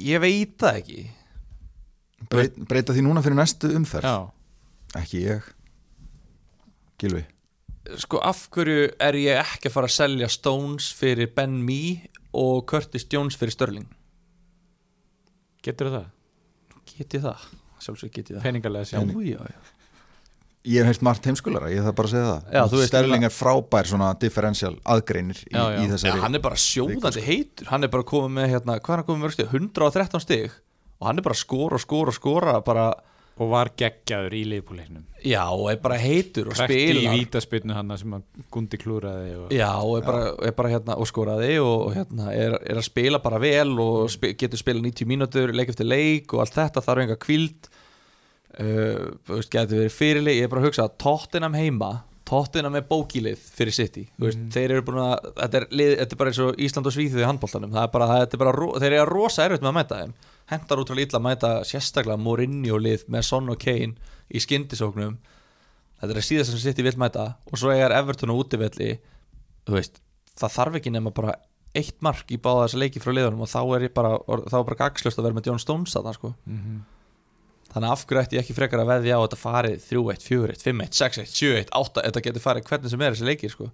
Ég veit það ekki Breyt, Breyta því núna fyrir næstu umferð? Já. Ekki ég. Gilvi Sko af hverju er ég ekki að fara að selja Stones fyrir Ben Mee og Curtis Jones fyrir Sterling? Getur það? Get ég það? Sjálfsög get ég það. Peningalega Já, sjálf já, já. Ég hef heilt margt heimskulara, ég þarf bara að segja það. Já, núna- er frábær svona differential aðgreinir í, í Já, þessari hann er bara sjóðandi heitur. Hann er bara komið með, hérna, hvað er hann komið með mörg stig? 113 stig og hann er bara að skora og skora og skora bara, Og var geggjaður í liðbúleiknum já, og er bara heitur og Krækti í spilar. vítaspyrnu hann sem að Gundi klúraði og... Já, og er bara, er bara hérna og skoraði og, og hérna er, er að spila bara vel og spi, getur spila 90 mínútur leik eftir leik og allt þetta þarf enga kvíld. Uh, þú veist, getur verið fyrirleik ég er bara að hugsa að Tottenham heima Tottenham er bókilið fyrir City. Mm. veist, þeir eru búin að, þetta er, lið, þetta er bara eins og Ísland og Svíþjóð í handbóltanum það er bara, það er bara, þeir eru rosa erfitt með að mæta þeim hendar útrúlega illa að mæta sérstaklega Mourinho lið með Son og Kane í skyndisóknum. Þetta er síðast sem City vil mæta og svo er Everton og útivelli. Veist, það þarf ekki nema bara eitt mark í báða þessa leiki frá liðunum og þá er ég bara, þá er bara gagslust að vera með John Stones sko. Mhm. þannig að af hverju ætti ég ekki frekar að veðja á að þetta farið 3-1, 4-1, 5-1, 6-1, 7-1, 8 þetta getur farið hvernig sem er þessi leikir sko.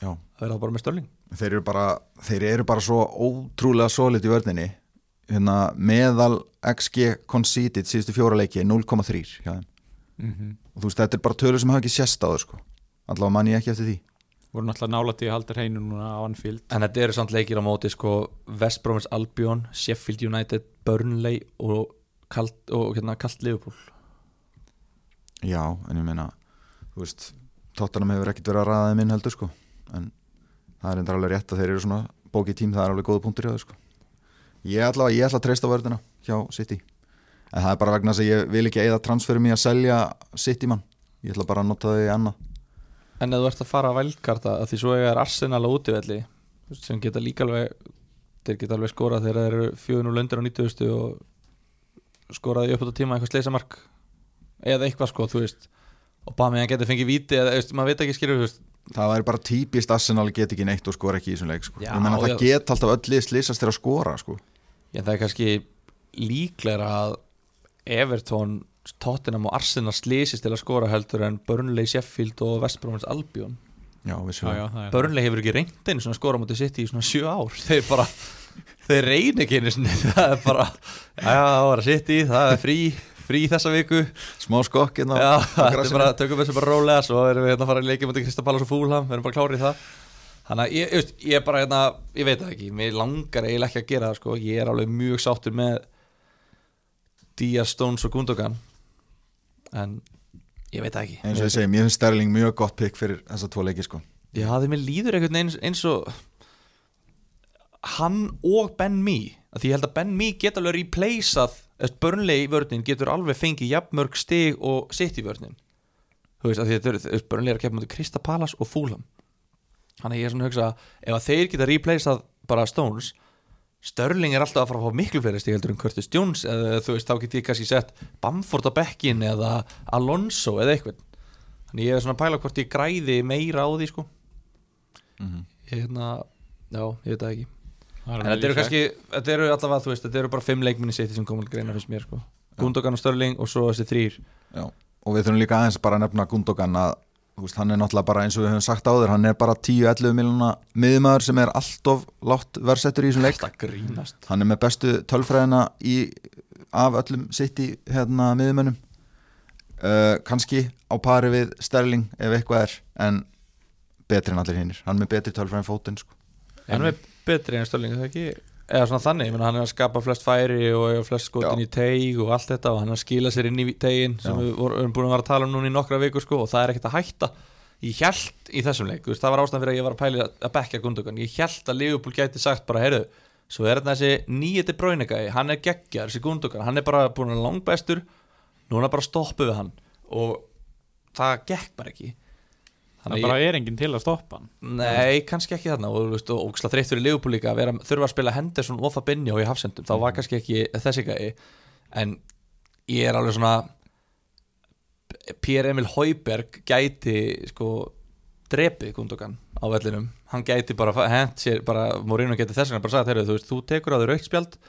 Já. það verða bara með störling þeir eru bara, þeir eru bara svo ótrúlega solid í vörninni hérna, meðal XG conceded síðustu fjóra leiki er 0,3 hjá þeim. Mhm. og þú veist þetta er bara tölur sem hafa ekki sést á þau sko. Allavega man ég ekki eftir því. Voru náttúrulega nála til að halda hreinu núna á Anfield. En þetta eru samt leikir á móti sko West Bromwich Albion, Sheffield United Burnley og kalt, og hérna kalt Liverpool. Já, en ég meina þú veist, Tottenham hefur ekkert verið að ræða þeim inn heldur sko. En það er endur alveg rétt að þeir eru svona bókið tím, það er alveg góða punktur hjá þau sko ég ætla, ég ætla að treysta vörðina hjá City. En það er bara vegna að ég vil ekki eigða transferum í að selja City mann. Ég ætla bara að nota þau í annað. En ef þú ert að fara að velkarta að því svo er Arsenal á veist, sem geta líka alveg þeir geta alveg skorað þegar þeir eru 4-0 undir á 90 og skoraði upp á tíma eitthvað sleisamark eða eitthvað sko, þú veist og bara með að geta fengið víti eða, þú veist, maður veit ekki skilur, veist það væri bara típist Arsenal get ekki neitt og skora ekki í þessum leik sko. Já, ég menna það já. get alltaf öll lið slýsast til að skora sko. Já, það er kannski líklega að Everton, Tottenham og Arsenal slýsist til að skora heldur en Burnley, Sheffield og West Bromwich Albion já, Já, vissulega já, það er Burnley hefur ekki reynd einu svona skora mútið sitt í svona sjö ár [laughs] þeir bara, þeir reyna ekki einu [laughs] það er bara, já, það var að sitt í það er frí, frí þessa viku smá skokk hérna á grassinu. bara, tökum þessu bara rólega svo erum við hérna að fara í leikið mútið Kristapalas og Fúlham við erum bara klárið það þannig að ég, ég, ég bara hérna, ég veit það ekki mér langar eiginlega ekki að gera það sko ég er alveg mjög sáttur með Díaz, Stones og Gundogan en ég veit það ekki eins og ég segi, mér finnst Sterling mjög gott pikk fyrir þessa tvo leiki sko. Já, þeim er líður einhvern veginn eins, og hann og Ben Mee því ég held að Ben Mee geta alveg replaceað eftir Burnley í vörnin getur alveg fengið jafnmörg stig og sitt í vörnin. Þú veist, að þetta eru er að kepa mútið Krista Palace og Fulham. Þannig að ég er svona að hugsa ef að þeir geta replaceað bara Stones Störling er alltaf að fara að fá miklu fleiri stig heldur en Curtis Jones eða þú veist, þá get ég kannski sett Bamford á bekkin eða Alonso eða eitthvað. Þannig ég er svona að pæla hvort ég græði meira á því sko. Mhm. ég hérna, já, ég veit það ekki en þetta eru kannski, þetta eru allavega þú veist, þetta eru bara fimm leikminni sitt sem komum að greina fyrst mér sko. Gundogan og Störling og svo þessi þrýr Já, og við þurfum líka aðeins bara að nefna Gundogan að þú veist, hann er náttúrulega bara eins og við höfum sagt áður hann er bara 10-11 miljóna miðumæður sem er alltof látt versettur í þessum leik. Hann er með bestu tölfræðina í, af öllum í hérna, miðumönnum uh, kannski á pari við Sterling ef eitthvað er en betri en allir hinnir hann er með betri tölfræðin fótinn sko. Hann er betri en Störling, það ekki? Eða svona þannig, hann er að skapa flest færi og flest skotin Já. í teig og allt þetta og hann er að skila sér inn í tegin sem Já. við voru- erum búin að vera að tala um núna í nokkra vikur sko og það er ekkert að hætta Ég held í þessum leik, það var ástæðan fyrir að ég var að pæli að, bekka Gundogan Ég held að Liverpool gæti sagt bara, heyrðu, svo er þetta þessi nýjeti bróinegæði, hann er geggjar, þessi Gundogan, hann er bara búin að langbæstur, núna bara stoppu við hann og það gekk bara ekki Það Þannig bara er enginn til að stoppa hann. Nei, kannski ekki þarna. Og, þú veist, og, og þreytt fyrir Liverpool líka að vera, þurfa að spila Henderson og Fabinho í hafsendum, þá var kannski ekki þessi gæi, en ég er alveg svona Pierre Emil Heuberg gæti sko drepið Gundogan á vellinum. Hann gæti bara hent sér bara, Mourinho gæti þess vegna bara sagt, heyrðu, þú veist, þú tekur á þau raukt spjald.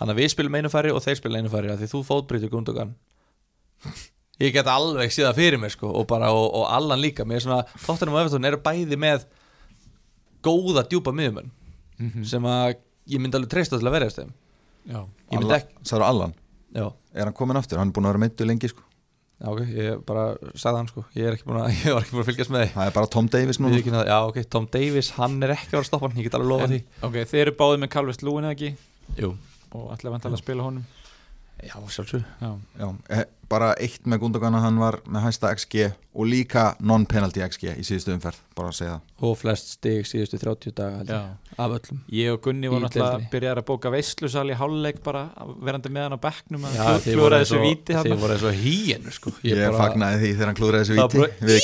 Þannig að við spilum einu færi og þeir spilum einu færi því þú fótbreytur Gundogan ég get alveg síðan fyrir mér sko og bara, og, og Allan líka. Mér er svona, þáttunum og Evertón eru bæði með góða djúpa miðumenn sem að ég myndi alveg treysta til að Já, ég myndi Allan, já, er hann komin aftur? Hann er búin að vera meittu lengi sko. já ok, ég bara sagði hann sko, ég er að, [laughs] ég var ekki búin að fylgjast með því. Það er bara Tom Davis núna. Við ekki, já ok, Tom Davis, hann er ekki að vera að stoppa hann, ég get alveg lofa en, því. ok, þeir eru báðið með Calvist Lúin eða ekki? Jú, og ætla að vantala að spila honum já sjálfsög Já, Já, eh, bara eitt með Gundogan að hann var með hæsta XG og líka non-penalty XG í síðustu umferð, bara að segja það. Og flest stig síðustu 30 daga held já. ég, af öllum. Ég og Gunni voru náttúrulega að byrja að bóka veislusal í hálfleik bara verandi með hann á bekknum þið voru eins þessu og- híinu sko. Ég, bara- fagnaði því þegar hann klúðraði þessu víti bara- við,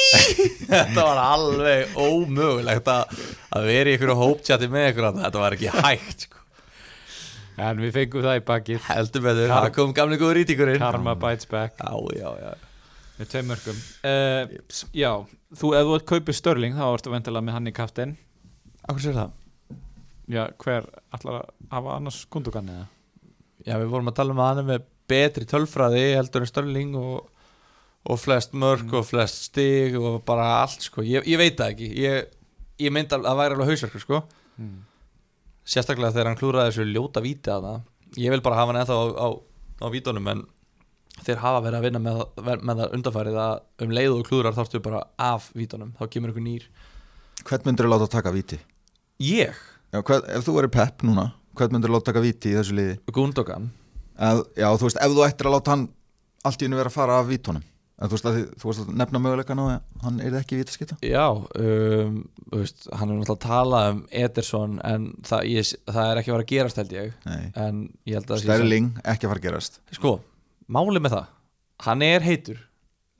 [laughs] Þetta var alveg ómögulegt að, að vera í ykkur hóptjati með þarna. Þetta var ekki hægt sko. En við fengum það í bakið. Heldur með þau, það kom gamli góður ítíkurinn Karma bites back. Já, já, já. Með tveim mörgum uh, Já, þú ef þú ert kaupið Störling þá ertu vendilega með hann í kaftin Akkur sér það? Já, hver ætlar að hafa annars kundugan eða? Já, við vorum að tala um að hann er með betri tölfræði heldur en Störling og, og flest mörg og flest stig og bara allt sko. Ég, ég veit það ekki. Ég, ég myndi að það væri alveg hausverkur sko. Mm. Sérstaklega þegar hann klúraði þessu ljóta víti að það. Ég vil bara hafa hann ennþá á, á, á vítunum en þeir hafa verið að vinna með, með það undarfærið að um leið og klúrar þarftu bara af vítunum. Þá kemur ykkur nýr. Hvern myndir þú láta taka víti? Ég, Já, hvern, ef þú verið pepp núna hvern myndir þú láta taka víti í þessu liði? Gundogan. Að, já, þú veist, ef þú ættir að láta hann allt í hennu vera að fara af vítunum. að, þú, veist, að, þú veist að nefna möguleikana og hann er ekki vítaskita Já, um, veist, hann er náttúrulega að tala um Ederson en það, ég, það er ekki að vera að gerast held ég. Ég Sterling, ekki að fara að gerast. Sko, málið með það Hann er heitur.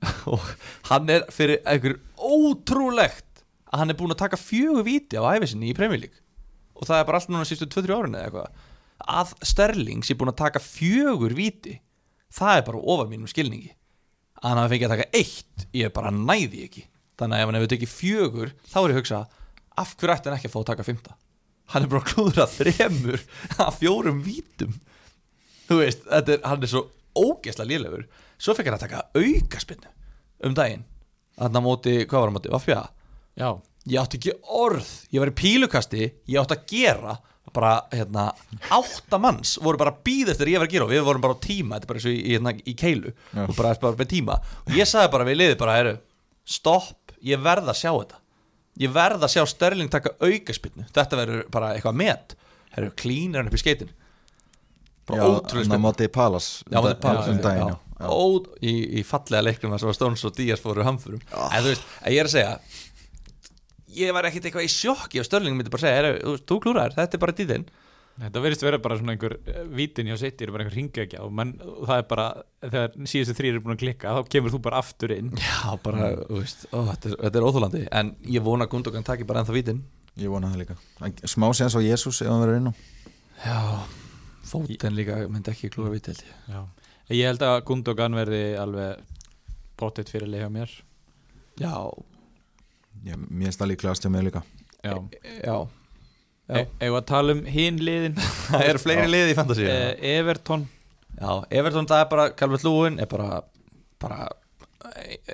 [laughs] Og hann er fyrir einhver ótrúlegt að hann er búin að taka fjögur víti á æfisinni í Premier League. Og það er bara allt núna sístu 2-3 árin eða eitthvað. Að Sterling sé búin að taka fjögur víti það er bara ofar mínum skilningi að hann hafi fengið að taka eitt ég bara næði ekki. Þannig að ef hann hefur tekið fjögur þá er ég að hugsa af hverju ætti hann ekki að fá að taka fymta hann er bara að klúðra þremur af fjórum vítum. Þú veist, er, hann er svo ógeðslega lélegur. Svo fekk hann að taka aukaspinnu um daginn. Þannig að móti, hvað var hann móti, Vafja Já, ég átti ekki orð, ég var í pílukasti ég átti að gera bara, hérna, átta manns voru bara að býða eftir ég var að gera og við vorum bara á tíma þetta er bara eins og í, í, hérna, í keilu. Já. og bara, bara með tíma. Og ég sagði bara við liði bara, heru, stopp, ég verð að sjá þetta. Ég verð að sjá Störling taka aukaspinnu þetta verður bara eitthvað met. Heru, klínir hann upp í skeitin bara ótrúlega Palas Já, um, það er Palace, um daginn. Já. Ó, í, í fallega leiknum að Stones og Díaz fóru hamförum. En þú veist, ég er að segja ég var ekkit eitthvað í sjokki og Störling myndi bara segja, "Heyrðu, þú, þú klúrar, þetta er bara dýðin þetta verðist vera bara svona einhver eh, vítin hjá sitt, eru bara einhver ringegja og, menn, það er bara, þegar síðustu þrýr eru búin að klikka, þá kemur þú bara aftur inn. Já, bara, þú veist, ó, þetta, er, þetta er óþólandi en ég vona að Gundogan taki bara ennþá vítin. Ég vona það líka. Smá séns á Jésús ef hann verður inn á. Já, fóten líka myndi ekki klúra víti held ég. Já. Ég held að Gundogan verði alveg bóttið fyrir leið hjá mér. Já, ég, mér það líklegast hjá mig líka. Já, já, Já. E Ef að tala um hinn liðin? [laughs] Það eru fleiri liði í fantasy eh, Everton. Já, Everton það er bara Calvert Lúin er bara, bara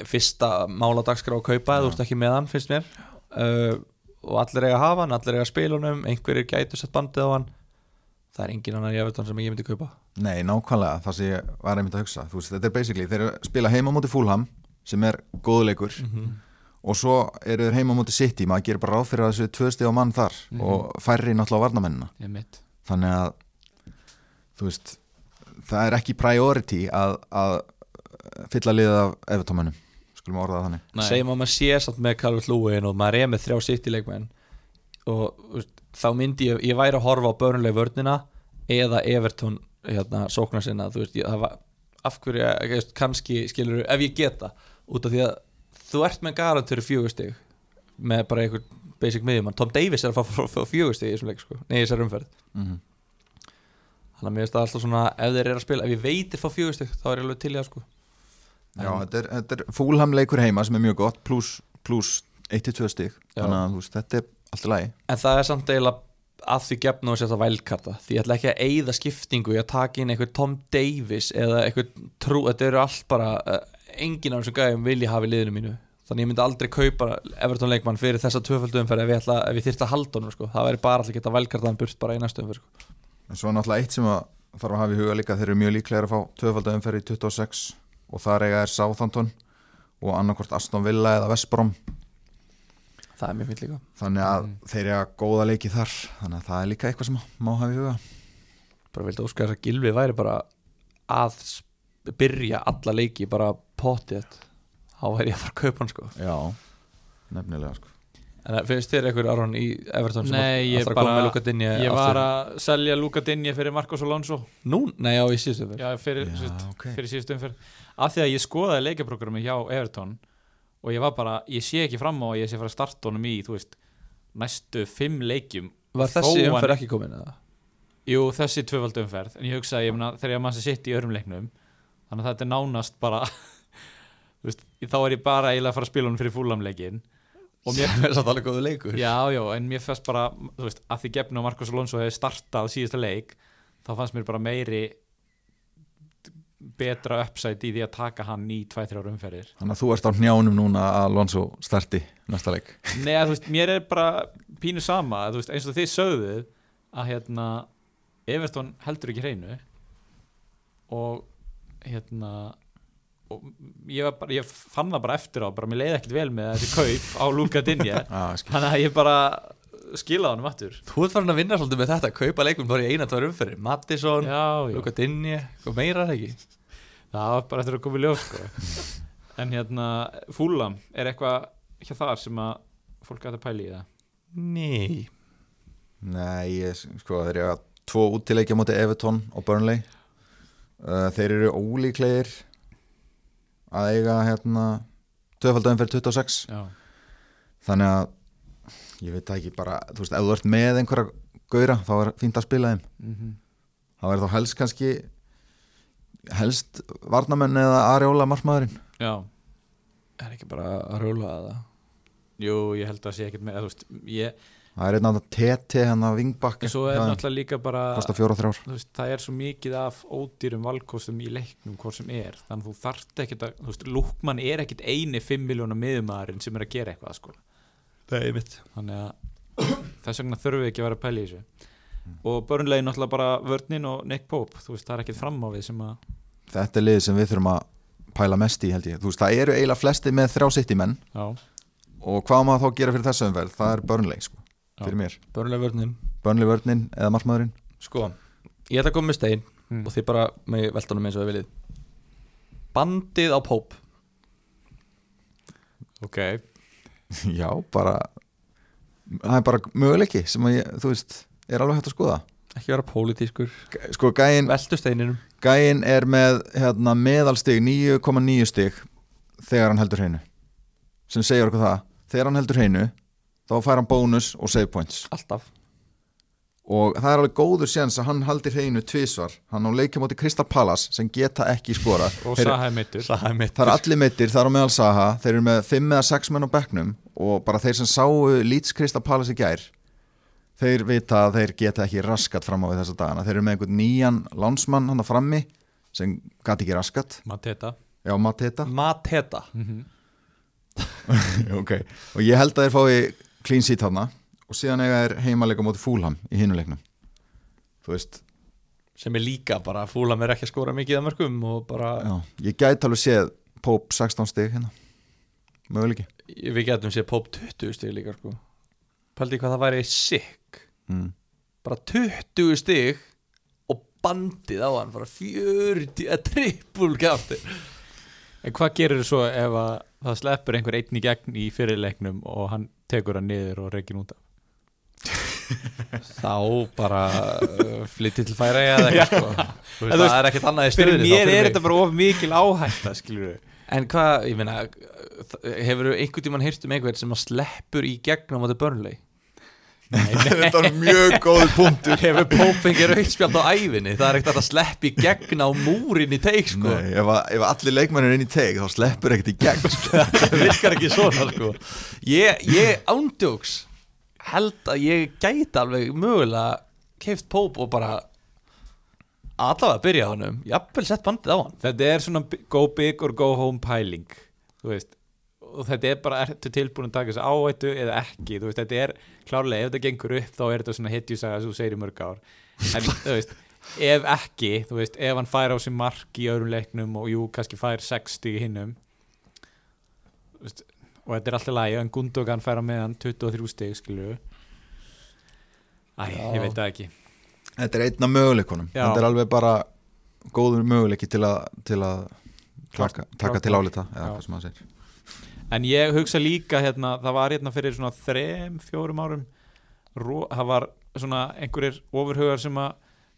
fyrsta máladagskrá að kaupa eða þú ert ekki með hann, finnst mér. Uh, og allir eiga að hafa hann, allir eiga að spila honum einhverjir gætu sett bandið á hann. Það er engin annar í Everton sem ég myndi kaupa. Nei, nákvæmlega, það sem ég var einmitt að hugsa. Þú veist, þetta er basically, þeir spila heima á móti Fulham sem er góðleikur og svo eru þeir heima á móti City maður gerir bara ráð fyrir að þessu tvö stíð á mann þar og færri náttúrulega á varnamennina þannig að þú veist, það er ekki priority að, að fylla liðið af Evertómanum skulum orða það þannig. Segjum að maður sé samt með Calvert Lúin og maður er með þrjá sitt í leikmenn og veist, þá myndi ég ég væri að horfa á börnuleg vörnina eða Everton hérna, sóknar sinna þú veist, ég, það var af hverju, ég veist, kannski skilur ef ég geta, út af því að þú ert með garantur fjögustig með bara einhver basic miðjumann. Tom Davis er að fá, fjögustig í þessum leik sko, nei, í þessar umferð. Mm þannig að mér finnst það alltaf svona, ef þeir eru að spila ef ég veitir fá fjögustig, þá er ég alveg til í það sko. Já, þetta er, þetta er Fulham leikur heima sem er mjög gott pluss plus 1-2 stig. Þannig að veist, þetta er allt í lagi. En það er samt eiginlega að því gefna og setja vælkarta því ég ætla ekki að eyða skiptingu í að taka inn eitthvað Tom Davis eða eitthvað trú, þetta eru allt bara uh, engin af þessum gæðum vilja hafa í liðinu mínu. Þannig ég myndi aldrei kaupa Everton leikmann fyrir þessa tvöföldu umferð ef ég, ætla, ef ég þyrfti að halda honum sko. það væri bara alltaf geta vælkartaðan burt bara í næstu umferð sko. en svo er náttúrulega eitt sem að þarf að hafa í huga líka þeir eru mjög líklega að fá tvöfalda umferð í 26 og þar eiga er Southampton og annarkvort Aston Villa eða Vestbrom það er mjög fint líka. Þannig að þeir eiga góða leiki þar þannig að það er líka eitthvað sem má hafa í huga. Bara vildi óska þess að Gilvi væri bara að byrja alla leiki bara potið þá væri ég að fara að kaupa hann sko Já, nefnilega sko En eh, finnst þér eitthvað Aron í Everton sem Nei, ég að bara- með Luka Dinje Ég var að selja Luka Dinje fyrir Marcos Alonso Nú? Nei, já, í síðustu umferð. Já, fyrir, Já, já, ok. fyrir síðustu umferð Af því að ég skoðaði leikjaprogrammi hjá Everton og ég var bara, ég sé ekki fram á að ég sé fara að starta honum í, þú veist næstu fimm leikjum Var þessi hann- umferð ekki komin eða? Jú, þessi tvöfald umferð en ég hugsaði, ég meina, þegar ég mann sem sitt í öðrum leiknum þannig að þetta er nánast bara [laughs] veist, þá er ég bara eiginlega að fara að spila honum fyrir fúlamleikin og mér, Sem er satt alveg góðu leikur. Já, já, en mér fannst bara veist, að því gefnu og Marcos Alonso hefði startað síðasta leik, þá fannst mér bara meiri betra uppsætt í því að taka hann í 2-3 umferðir. Þannig að þú ert á njánum núna að Alonso starti næsta leik. [laughs] Nei, þú veist, mér er bara pínu sama, að, þú veist, eins og þið sögðuð að hérna Everton heldur ekki hreinu og hérna og ég, bara, ég fann það bara eftir á bara mér leiði ekkert vel með þessi kaup á Luka Dinje ah, þannig að ég bara skilaði hann aftur. Þú ert farin að vinna svolítið með þetta Kaupa leikmenn bara í eina, tvær umferðir. Mattisson, Luka Dinje Hvað meira er það ekki? það var bara eftir að koma í ljós sko. [laughs] en hérna Fúlam, er eitthvað hjá þar sem að fólk gæti að pæla í það? Nei. Nei, ég, sko þeir eru að tvo útileikja móti Everton og Burnley uh, Þeir eru ólíklegir að eiga hérna tvöfaldaginn fyrir 26 já, þannig að ég veit það ekki bara, þú veist, ef þú ert með einhverja gauðra, þá er fínt að spila þeim. Mm þá er þá helst kannski helst varnamenn eða Arjóla markmaðurinn. Já. Er ekki bara að rjóla það? Jú, ég held að sé ekkert með þú veist, ég, það er einn annan TT hann að vingbakk. En svo er náttúrulega líka bara veist, það er svo mikið af ódýrum valkostum í leiknum hvort sem er. Þannig að þú þarft ekkert að, þú veist, Lúkmann er ekkert eini 5 miljónar miðumæðurinn sem er að gera eitthvað sko. Það er mitt þannig að [clears throat] þess vegna þurfum við ekki að vera að pæla í þessu. Og börnlegin náttúrulega bara vörnin og Nick Pope, þú veist, það er ekkert fram á við sem að, þetta er liðið sem við þurfum að pæla mest í held ég, þú veist, það eru eiginlega flesti með þrjá sitt í menn. Já, og hvað maður þá gera fyrir þessu umverð, það er Burnley sko. Fyrir mér, Börnuleg vörnin. Burnley vörnin eða markmaðurinn? Sko, ég ætla að koma með stein Mm. Og þið bara með veltanum eins og þið viljið. Bandið á Póp ok. [laughs] Já, bara það er bara möguleiki sem að ég, þú veist, er alveg hægt að skoða. Ekki vera pólitískur. Sko, gæin, Veltu steininum. Gæin er með hérna, meðalstig 9,9 stig þegar hann heldur hreinu. Sem segir okkur það, þegar hann heldur hreinu þá fær hann bónus og save points. Alltaf. Og það er alveg góður séns að hann haldir hreinu tvísvar, hann á leikja móti Crystal Palace sem geta ekki skora og Þeir- Saha er meittur Það er allir meittir, það er á meðal Saha. Þeir eru með 5 eða 6 menn á bekknum og bara þeir sem sáu Leeds Crystal Palace í gær þeir vita að þeir geta ekki raskat fram á við þessa dagana, þeir eru með einhvern nýjan lánsmann hann að frammi sem gati ekki raskat. Mateta, Já, Mateta. Mateta. [laughs] Ok, og ég held að þeir fái clean sheet hana og síðan eiga þeir heimalega móti fúlham í hinuleiknum Þú veist, sem er líka bara fúla mér ekki að skóra mikið að mörgum og bara, já, ég gæti alveg séð Pope 16 stig hérna. Möguleiki. Við getum séð Pope 20 stig líka sko. Pældi hvað það væri sick. Mm. bara 20 stig og bandið á hann bara 40, eða trippul gafti En hvað gerir svo ef að það sleppur einhver einn í gegn í fyrirleiknum og hann tekur hann niður og reygin út af? þá bara uh, flytti til færa eða ekki sko. [laughs] Þú þú það er ekkert annað í Fyrir stöðinni þá mér er þetta bara of mikil áhætta, skilur en hvað, ég meina hefur einhvern tímann heyrt um einhver sem að sleppur í gegn á móti börnlei Þetta er mjög góð punktur. Hefur Pope fengið rautspjald á ævinni? Það er ekkert að sleppa í gegn á múrin í teik sko. Nei, ef, að, ef allir leikmennir er inn í teig þá sleppur ekkert í gegn [laughs] sko. það virkar ekki svona sko. Ég, ég ándjóks held að ég gæti alveg mögulega keift Pope og bara allavega byrja á honum. Jafnvel sett bandið á hann. Þetta er svona go big or go home pæling, þú veist. Og þetta er bara, ertu tilbúin að taka þessu áhættu eða ekki, þú veist, þetta er klárlega, ef þetta gengur upp þá er þetta svona hitjusaga sem þú segir í mörg ár. En, [laughs] þú veist, ef ekki, þú veist, ef hann fær á sig mark í öðrum leiknum og jú, kannski fær 60 í hinnum, og þetta er alltaf lægi, en Gundogan fær á meðan 23 stig, skilju. Æ, Já. ég veit það ekki. Þetta er einn af möguleikunum Já. Þetta er alveg bara góður möguleiki til að, til að taka, taka til álita eða hvað sem maður segir En ég hugsa líka hérna, það var hérna fyrir svona þrem, fjórum árum Ró, það var svona einhverjir ofurhugar sem að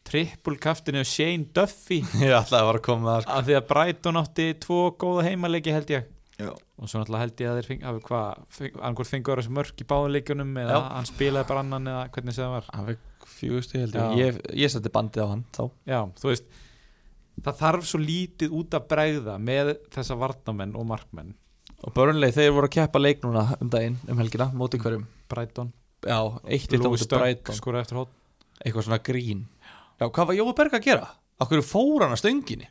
trippul kaftinu Shane Duffy [laughs] ég ætlaði að vera að koma það sko. af því að Brighton átti tvo góða heimaleiki held ég Já. og svo náttúrulega held ég að þeir fengi, hafi hvað, annað fengur þessu mörk í báðuleikunum eða Já. hann spilaði bara annan eða hvernig það var hann fekk fjögusti held Já. ég ég, ég setti bandið á hann þá Já, þú veist það þarf svo lítið út að bregða með þessa varnamenn og markmenn og Burnley þeir voru að keppa leik núna um daginn um helgina móti hverjum? Brighton, já, eitt eitt á móti Brighton. skoraði eftir hótt eitthvað svona grín. Já, hvað var Jói Berg að gera? Akkur fór hann að stönginni?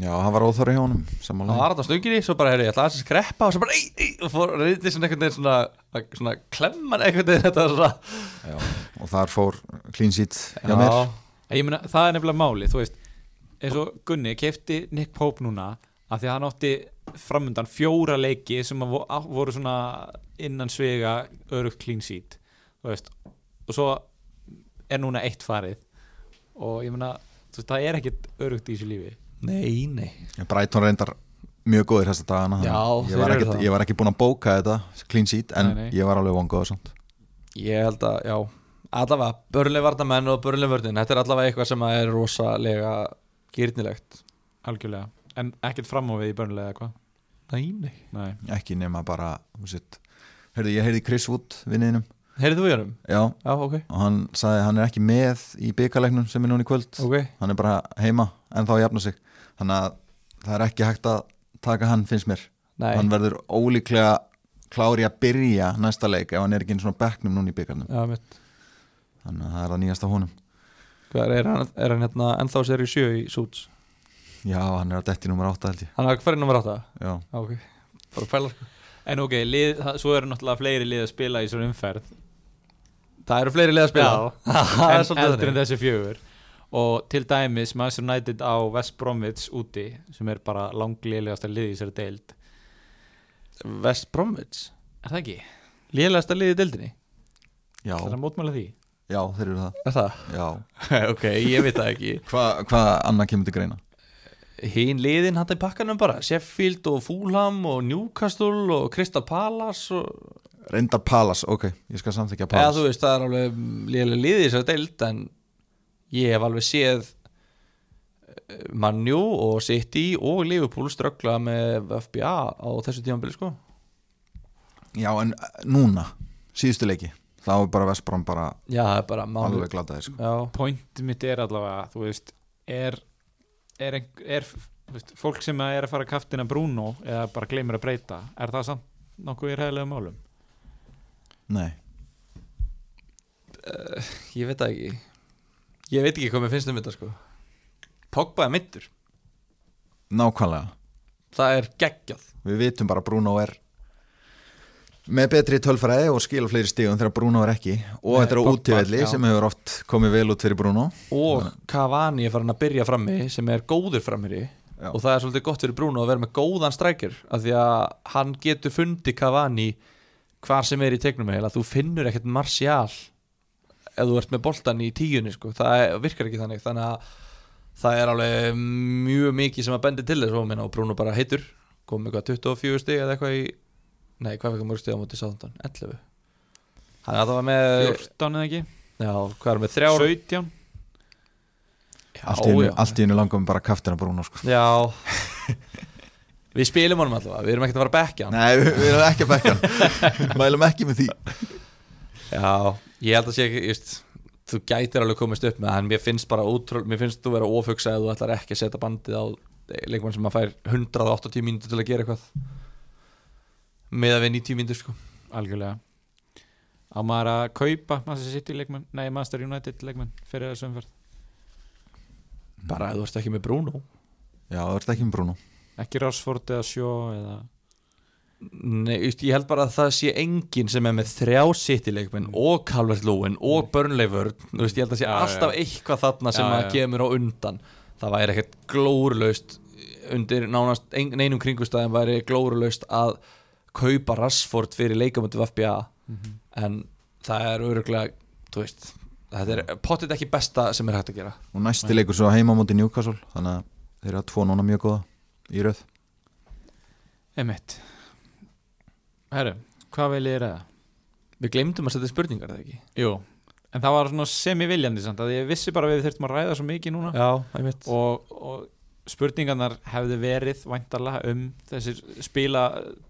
Já, hann var óþóri hjá honum hann var að stönginni, svo bara, heyrðu, ég ætla að skreppa og svo bara, ei, ei, og fór reyndi svona veginn svona, svona klemman veginn þetta svona Já. Og þar fór clean mér. En Ég meina, það er nefnilega máli, þú veist eins og Gunni kefti Nick Pope núna af því að hann átti framundan fjóra leiki sem að voru svona innan svega örugt clean sheet og svo er núna eitt farið. Og ég meina, það er ekkit örugt í þessu lífi. Nei, nei. Brighton reyndar mjög góðir þessa dagana Já, að ég var, ekkit, ég var ekki búin að bóka þetta clean sheet en Nei, nei. ég var alveg vongoður samt. Ég held að, já, allavega börnlega varnamenn og börnlega vörðin þetta er allavega eitthvað sem er rosalega gyrnilegt algjörlega, en ekkit fram á við í börnulega eða hvað? Nei, nei. Nei, ekki nema bara þú veist, heyrðu, ég heyrði Chris Wood vinniðinum Heyrðu þú í honum? Já, Já, ok, og hann sagði að hann er ekki með í byggarleiknum sem er núna í kvöld. Ok. Hann er bara heima en þá jafna sig. Þannig að það er ekki hægt að taka hann finnst mér. Nei, hann verður ólíklega klári að byrja næsta leik ef hann er ekki einu svona bekknum núna í mitt. Þannig að það er að nýjast á honum. Hvað er hann, er hann hérna ennþá sér í sjö í Súts? Já, hann er á detti nummer 8 held ég. Hann er hverju nummer átta? já, Já, ok, bara pæla sko. En ok, lið, það, svo eru náttúrulega fleiri lið að spila í svona umferð. Það eru fleiri leið að spila? [laughs] Það er en svolítið eldur en þessi fjögur. Og til dæmis Manchester United á West Bromwich úti sem er bara langliðlegasta lið í þessari deild. West Bromwich? Er það ekki? Lélegasta liðið í deildinni? Já, Það er að mótmála því? Já, þeir eru það. Er það? já. [laughs] ok, ég veit það ekki. Hvað hva annað kemur til greina? Hinn liðin hann í pakkanum bara Sheffield og Fulham og Newcastle og Crystal Palace og reyndar Palace, ok, ég skal samþykja eða þú Palace veist það er alveg liðið þessar deild en ég hef alveg séð eh, Manju og City og Liverpool ströggla með FBA á þessu tímanbili sko. Já, en uh, núna, síðustu leiki þá er bara Vestbrom bara já það er bara mánu sko. já, Pointið mitt er allavega, þú veist er, er, er, veist, fólk sem er að fara að kaftina Bruno eða bara gleymir að breyta er það samt nokkuð í ræðilega málum? nei, ég veit það ekki. Ég veit ekki hvað mér finnst um þetta sko. Pogba er mittur nákvæmlega. Það er geggjað. Við vitum bara að Bruno er með betri tölfræði og skila fleiri stígum þegar Bruno er ekki. Og þetta er útífelli sem hefur oft komið vel út fyrir Bruno. Og Cavani er farin að byrja frammi sem er góður frammiri Já. og það er svolítið gott fyrir Bruno að vera með góðan strækjur af því að hann getur fundið Cavani hvar sem er í tegnum heila þú finnur ekkert Martial ef þú ert með boltan í tíunni sko. það virkar ekki þannig. Þannig að það er alveg mjög mikið sem að bendi til þess og og Bruno bara heitur. Kom með hvað 24 stig eða eitthvað í nei hvað fyrir mörg stig á móti sáðan 11 hann er að það var með 14 eða ekki? Já, hvað er með? Þrjár 17 Já, allt í einu langum bara kaftina Bruno sko. Já. [laughs] Við spilum honum allavega, við erum ekkert að fara að bekja hann. Nei, við, við erum ekki að bekka hann. [laughs] Mælum ekki með því. Já, ég held að sé ekki just, Þú gætir alveg komist upp með hann Mér finnst bara útrúl, mér finnst þú vera ofugsa ef þú ætlar ekki að setja bandið á leikmann sem að fær 180 mínútur til að gera eitthvað með að við 90 mínútur sko. Algjörlega. Á maður að kaupa Manchester City leikmenn, nei Manchester United leikmenn fyrir þessu umferð? Bara ef þú ert ekki með Bruno. Já, það ert ekki með Bruno. Ekki Rashford eða Sjó eða Nei, just, ég held bara að það sé enginn sem er með þrjá City-leikmenn og Calvert Lúin og Burnley Vörn. Þú veist, ég held að sé Já, alltaf já. eitthvað þarna sem Já, að kemur á undan. Það væri ekkert glórulaust undir nánast ein- neinum kringustæðum væri glórulaust að kaupa Rashford fyrir leikamöndu FBA en það er öruglega þú veist, þetta er pottit ekki besta sem er hægt að gera. Og næsti leikur svo heima móti Newcastle Þannig að þeir eru að tvo núna mjög góða í röð. Emmett Herru, hvað vil ég ræða? Við glemdum að setja spurningar, eða ekki? Jú, en það var svona semi-viljandi samt að ég vissi bara að við þurftum að ræða svo mikið núna. Já, og, og spurningarnar hefðu verið væntarlega um þessir spila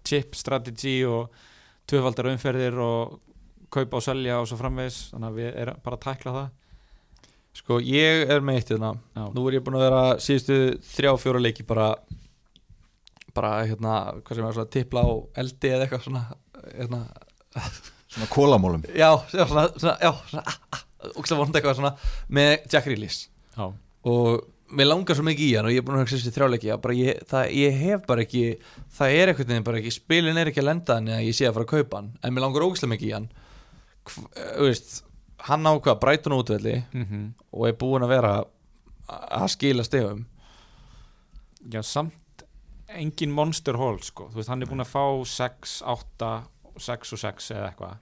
chip strategy og tvöfaldar umferðir og kaupa og selja og svo framvegis. Þannig að við erum bara að tækla það. Sko, ég er með eitt hérna. Já. Nú er ég búin að vera síðustu þrjá, fjóra leiki bara bara, hérna, hvað sem er svona tipla á eldi eða eitthvað svona hérna, Svona kólamólum já, [laughs] já, svona, svona, já, svona [laughs] ah, ógstlega vonandi eitthvað svona með Jack Reelis Já, og mér langar svo mikið í hann og ég er búin að hugsa þessi þrjáleiki ég, það, ég hef bara ekki það er eitthvað veginn bara ekki, spilin er ekki að lenda hann eða ég sé að fara að kaupa hann en mér langar ógstlega mikið í hann. Hv- þú veist, hann á hvað, Brighton útvelli mm og er búin að vera að skila stegum Já samt engin monster hall sko. Veist hann er búin að fá 6, 8 6 og 6 eða eitthvað.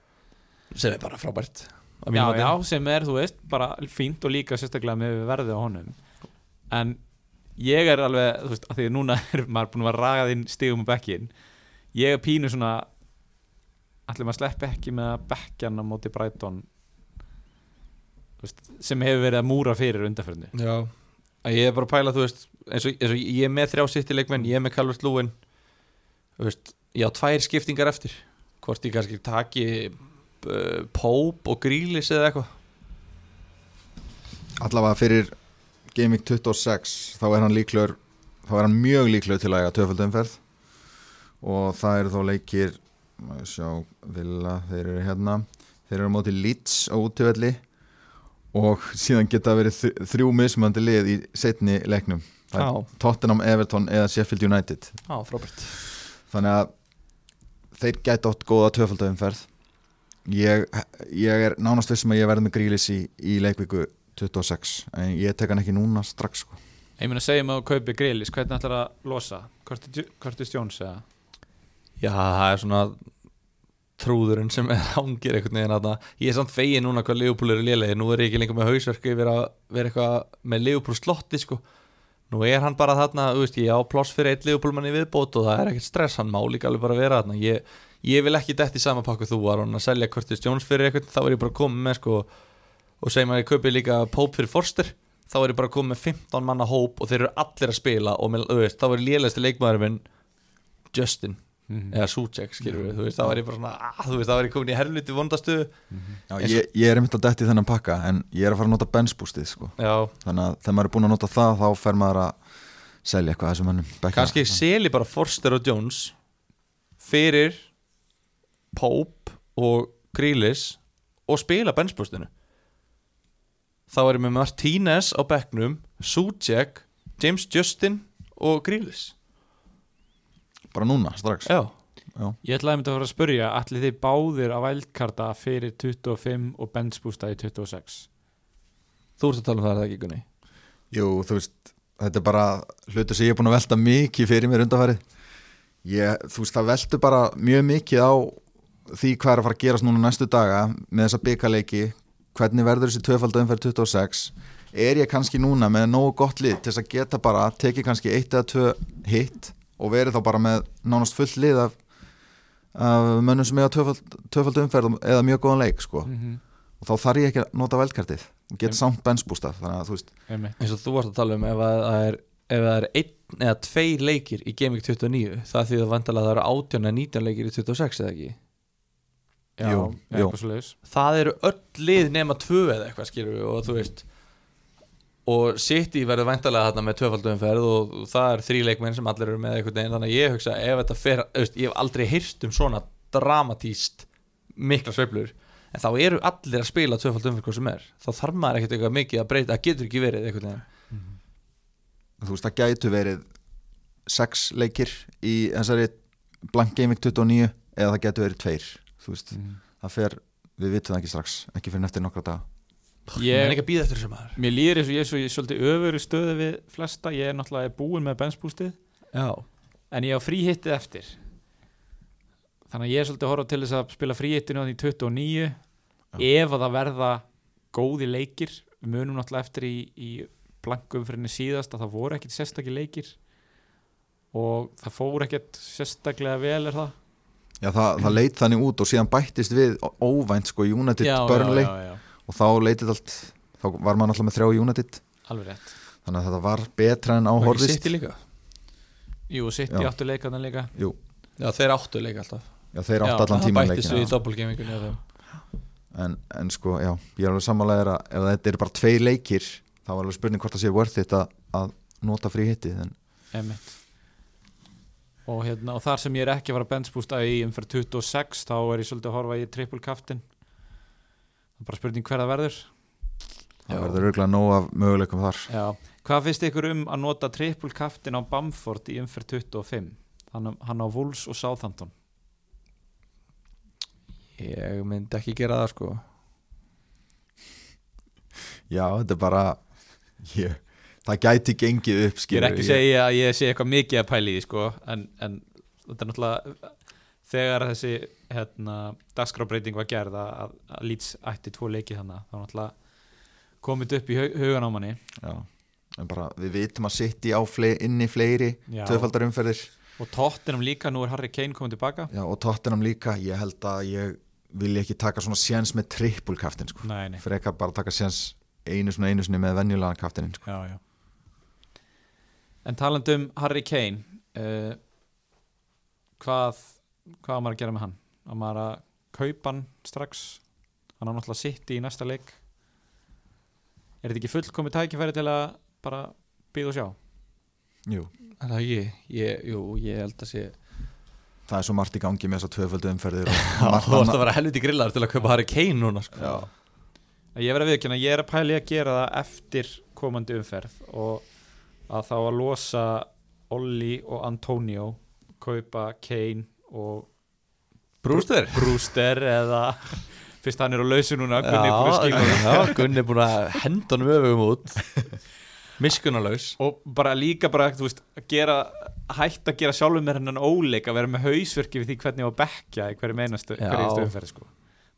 Sem er bara frábært já, já, sem er, þú veist, bara fínt og líka sérstaklega með verðið á honum en ég er alveg þú veist, að því að núna [laughs] er maður búin að raga þinn stigum á bekkin ég er pínu svona allir maður slepp ekki með að bekkjan á móti veist, sem hefur verið að múra fyrir undarförnu Já, ég er bara að pæla þú veist, eins og, eins og ég er með þrjá sitt í leikmenn, ég er með Calvert Lúin þú veist, ég á tvær skiptingar eftir. Hvort ég kannski taki uh, Pope og Grílis eða eitthvað. Allavega fyrir Week 26 þá er hann líklegur þá er hann mjög líklegur til að eiga töfaldumferð og það eru þá leikir maður sjá vilja þeir eru hérna. Þeir eru á móti Leeds á útöfelli og síðan geta verið þrjú mismandi lið í setni leiknum. Tottenham, Everton eða Sheffield United. Já, frábært. Þannig að þeir gæti átt góða töfaldumferð ég, ég er nánast vissum að ég verði með grílis í, í leikvíku 26 en ég tek hann ekki núna strax sko. ég meina segjum að þú kaupi grillis hvernig ætlar að losa? Curtis Jones eða? Já, það er svona trúðurinn sem er [laughs] hangir einhvern veginn að ég er samt fegin núna hvað Leopold eru lélegir. Nú er ég ekki lengur með hausverku yfir að vera eitthvað með Leopold slotti sko. Nú er hann bara þarna, þú veist, ég á pláss fyrir eitt Leopold mann í viðbót og það er ekkert stress. Hann má líka alveg bara vera þarna. Ég, ég vil ekki detti í sama pakku þú var hann að selja Curtis Jones fyrir eitthvað, þá er ég bara komið með sko og segjum að ég kaupi líka Pope fyrir Forster. Þá er ég bara komið með 15 manna hóp og þeir eru allir að spila og með, veist, þá er lélegasti leikmaður minn Justin Mhm. eða Suchek þá var ég bara svona að, þú veist, þá var ég komin í helviti vondastuðu Já, ég, ég er einmitt að detti þennan pakka en ég er að fara að nota benchboostið sko. þannig að þegar maður er búin að nota það þá fer maður að selja eitthvað þessum hennum bekkja. kannski seli bara Forster og Jones fyrir Pope og Grealish og spila benchbústinu þá er ég með Martínez á bekknum Suchek, James Justin og Grealish. Bara núna, strax. Já, Ég ætlaði að mynda að fara að spurja allir þið báðir að vældkarta fyrir 25 og benchbústa í 26 þú ert að tala um það er það ekki Gunni? Jú, þú veist, þetta er bara hlutur sem ég er búin að velta mikið fyrir mér undanfærið ég, Þú veist, það veltur bara mjög mikið á því hvað er að fara að gerast núna næstu daga með þessa byggaleiki hvernig verður þessi tvöfaldu umferð 26 er ég kannski núna með nógu gott lið til þess að geta bara tekið kannski eitt eða tvö hitt og verið þá bara með nánast full lið af, af mönnum sem eiga tvöfald, tvöfaldu umferð eða mjög góðan leik sko. mm og þá þarf ég ekki að nota veldkartið og geta samt að -hmm. eins og þú varst að tala um ef að það er ef það er einn eða tveir leikir í Gaming 29 það því það vandalega það eru 18 eða 19 leikir í 26 eða ekki Jú, jú. það eru öll lið nema tvö eða eitthvað skilur við og þú veist og City verður væntalega þarna með tvöfaldumferð og það er þrý leikmenn sem allir eru með eitthvað neginn þannig að ég hugsa ef þetta fer, veist, ég hef aldrei heyrt um svona dramatíst mikla sveiflur en þá eru allir að spila tvöfaldumferð hvað sem er. Þá þarf maður ekkert eitthvað mikið að breyta það getur ekki verið eitthvað neginn þú veist það gætu verið sex leikir í þessari blank gaming 29 eða það gætu verið tveir þú veist, það fer, við vitum það ekki strax ekki fyrir eftir nokkra dag ég er ekki að býða eftir þessu maður. Mér líður eins og ég er svo ég er svolítið öfur í stöðu við flesta. Ég er náttúrulega búinn með benchbústið já, En ég á fríhittið eftir. Þannig að ég er svolítið að horfa til þess að spila fríhittinu á því 29 Ef að það verða góði leikir Við munum náttúrulega eftir í, í blankumfyrinni síðast að það voru ekkit sérstakki leikir. Og það fór ekkit sérstaklega vel er það Já, það, það leit þannig út og síðan bættist við óvænt sko United Burnley já, já, og þá leitið allt þá var maður alltaf með þrjá United. Alveg rétt. Þannig að þetta var betra en á og City líka? Jú, Já. áttu leikarna líka. Jú, já, þeir áttu leika alltaf. Já, þeir Já, átt allan það tíman bættist leikin við í doppelgamingunni á þeim. En, en sko, já, ég er alveg að ef þetta eru bara tvei leikir þá var alveg spurning hvort það sé worth it að, að nota frí hitti en Einmitt. Og, hérna, og þar sem ég er ekki að fara að benchbústa í umferð 26 þá er ég svolítið að horfa í triple kaftin það er bara spurning hver það verður. Það verður auðvitað nóg af möguleikum þar. Já. hvað finnst ykkur um að nota triple kaftin á Bamford í umferð 25 hann, hann á Wolves og Southampton. Ég myndi ekki gera það sko. Já, þetta er bara ég, það gæti gengið upp ég er skilur, ekki að segja að ég sé eitthvað mikið að pæli í sko, en, en þetta er náttúrulega þegar þessi hérna, dagskrábreyting var gerð að, að, að Leeds ætti tvo leiki þannig þá náttúrulega komið upp í hug, hugan á manni Já, en bara við vitum að City á flei, inni fleiri Já. tvöfaldar umferðir og Tottenham líka, nú er Harry Kane komið tilbaka Já, og Tottenham líka, ég held að ég vil ekki taka svona séns með trippulkaftin sko. nei, nei, frekar bara taka séns einu svona einu sinni með venjulegan kaftinin sko. já, já en talandi um Harry Kane uh, hvað hvað á maður að gera með hann? Á maður að kaupa hann strax? Hann á náttúrulega sitt í næsta leik. Er þetta ekki fullkomið tækifæri til að bara býða og sjá? Jú, Er það ekki, ég, jú, ég held að sé það er svo margt í gangi með þessar tvöfaldu umferðir [laughs] þú annað- að vera helviti grillar til að kaupa Harry Kane núna sko. Já, ég verð að viðkjöna, ég er að pæli að gera það eftir komandi umferð og að þá að losa Olli og Antonio kaupa Kane og Brúster Brewster eða fyrst hann er á lausu núna Gunni er búin að henda honum öfugum út. Miskunarlaus og bara líka bara þú veist, að gera, hætt að gera sjálfum með hennan óleik að vera með hausverki við því hvernig á bekja í hverju meinastu umferð sko.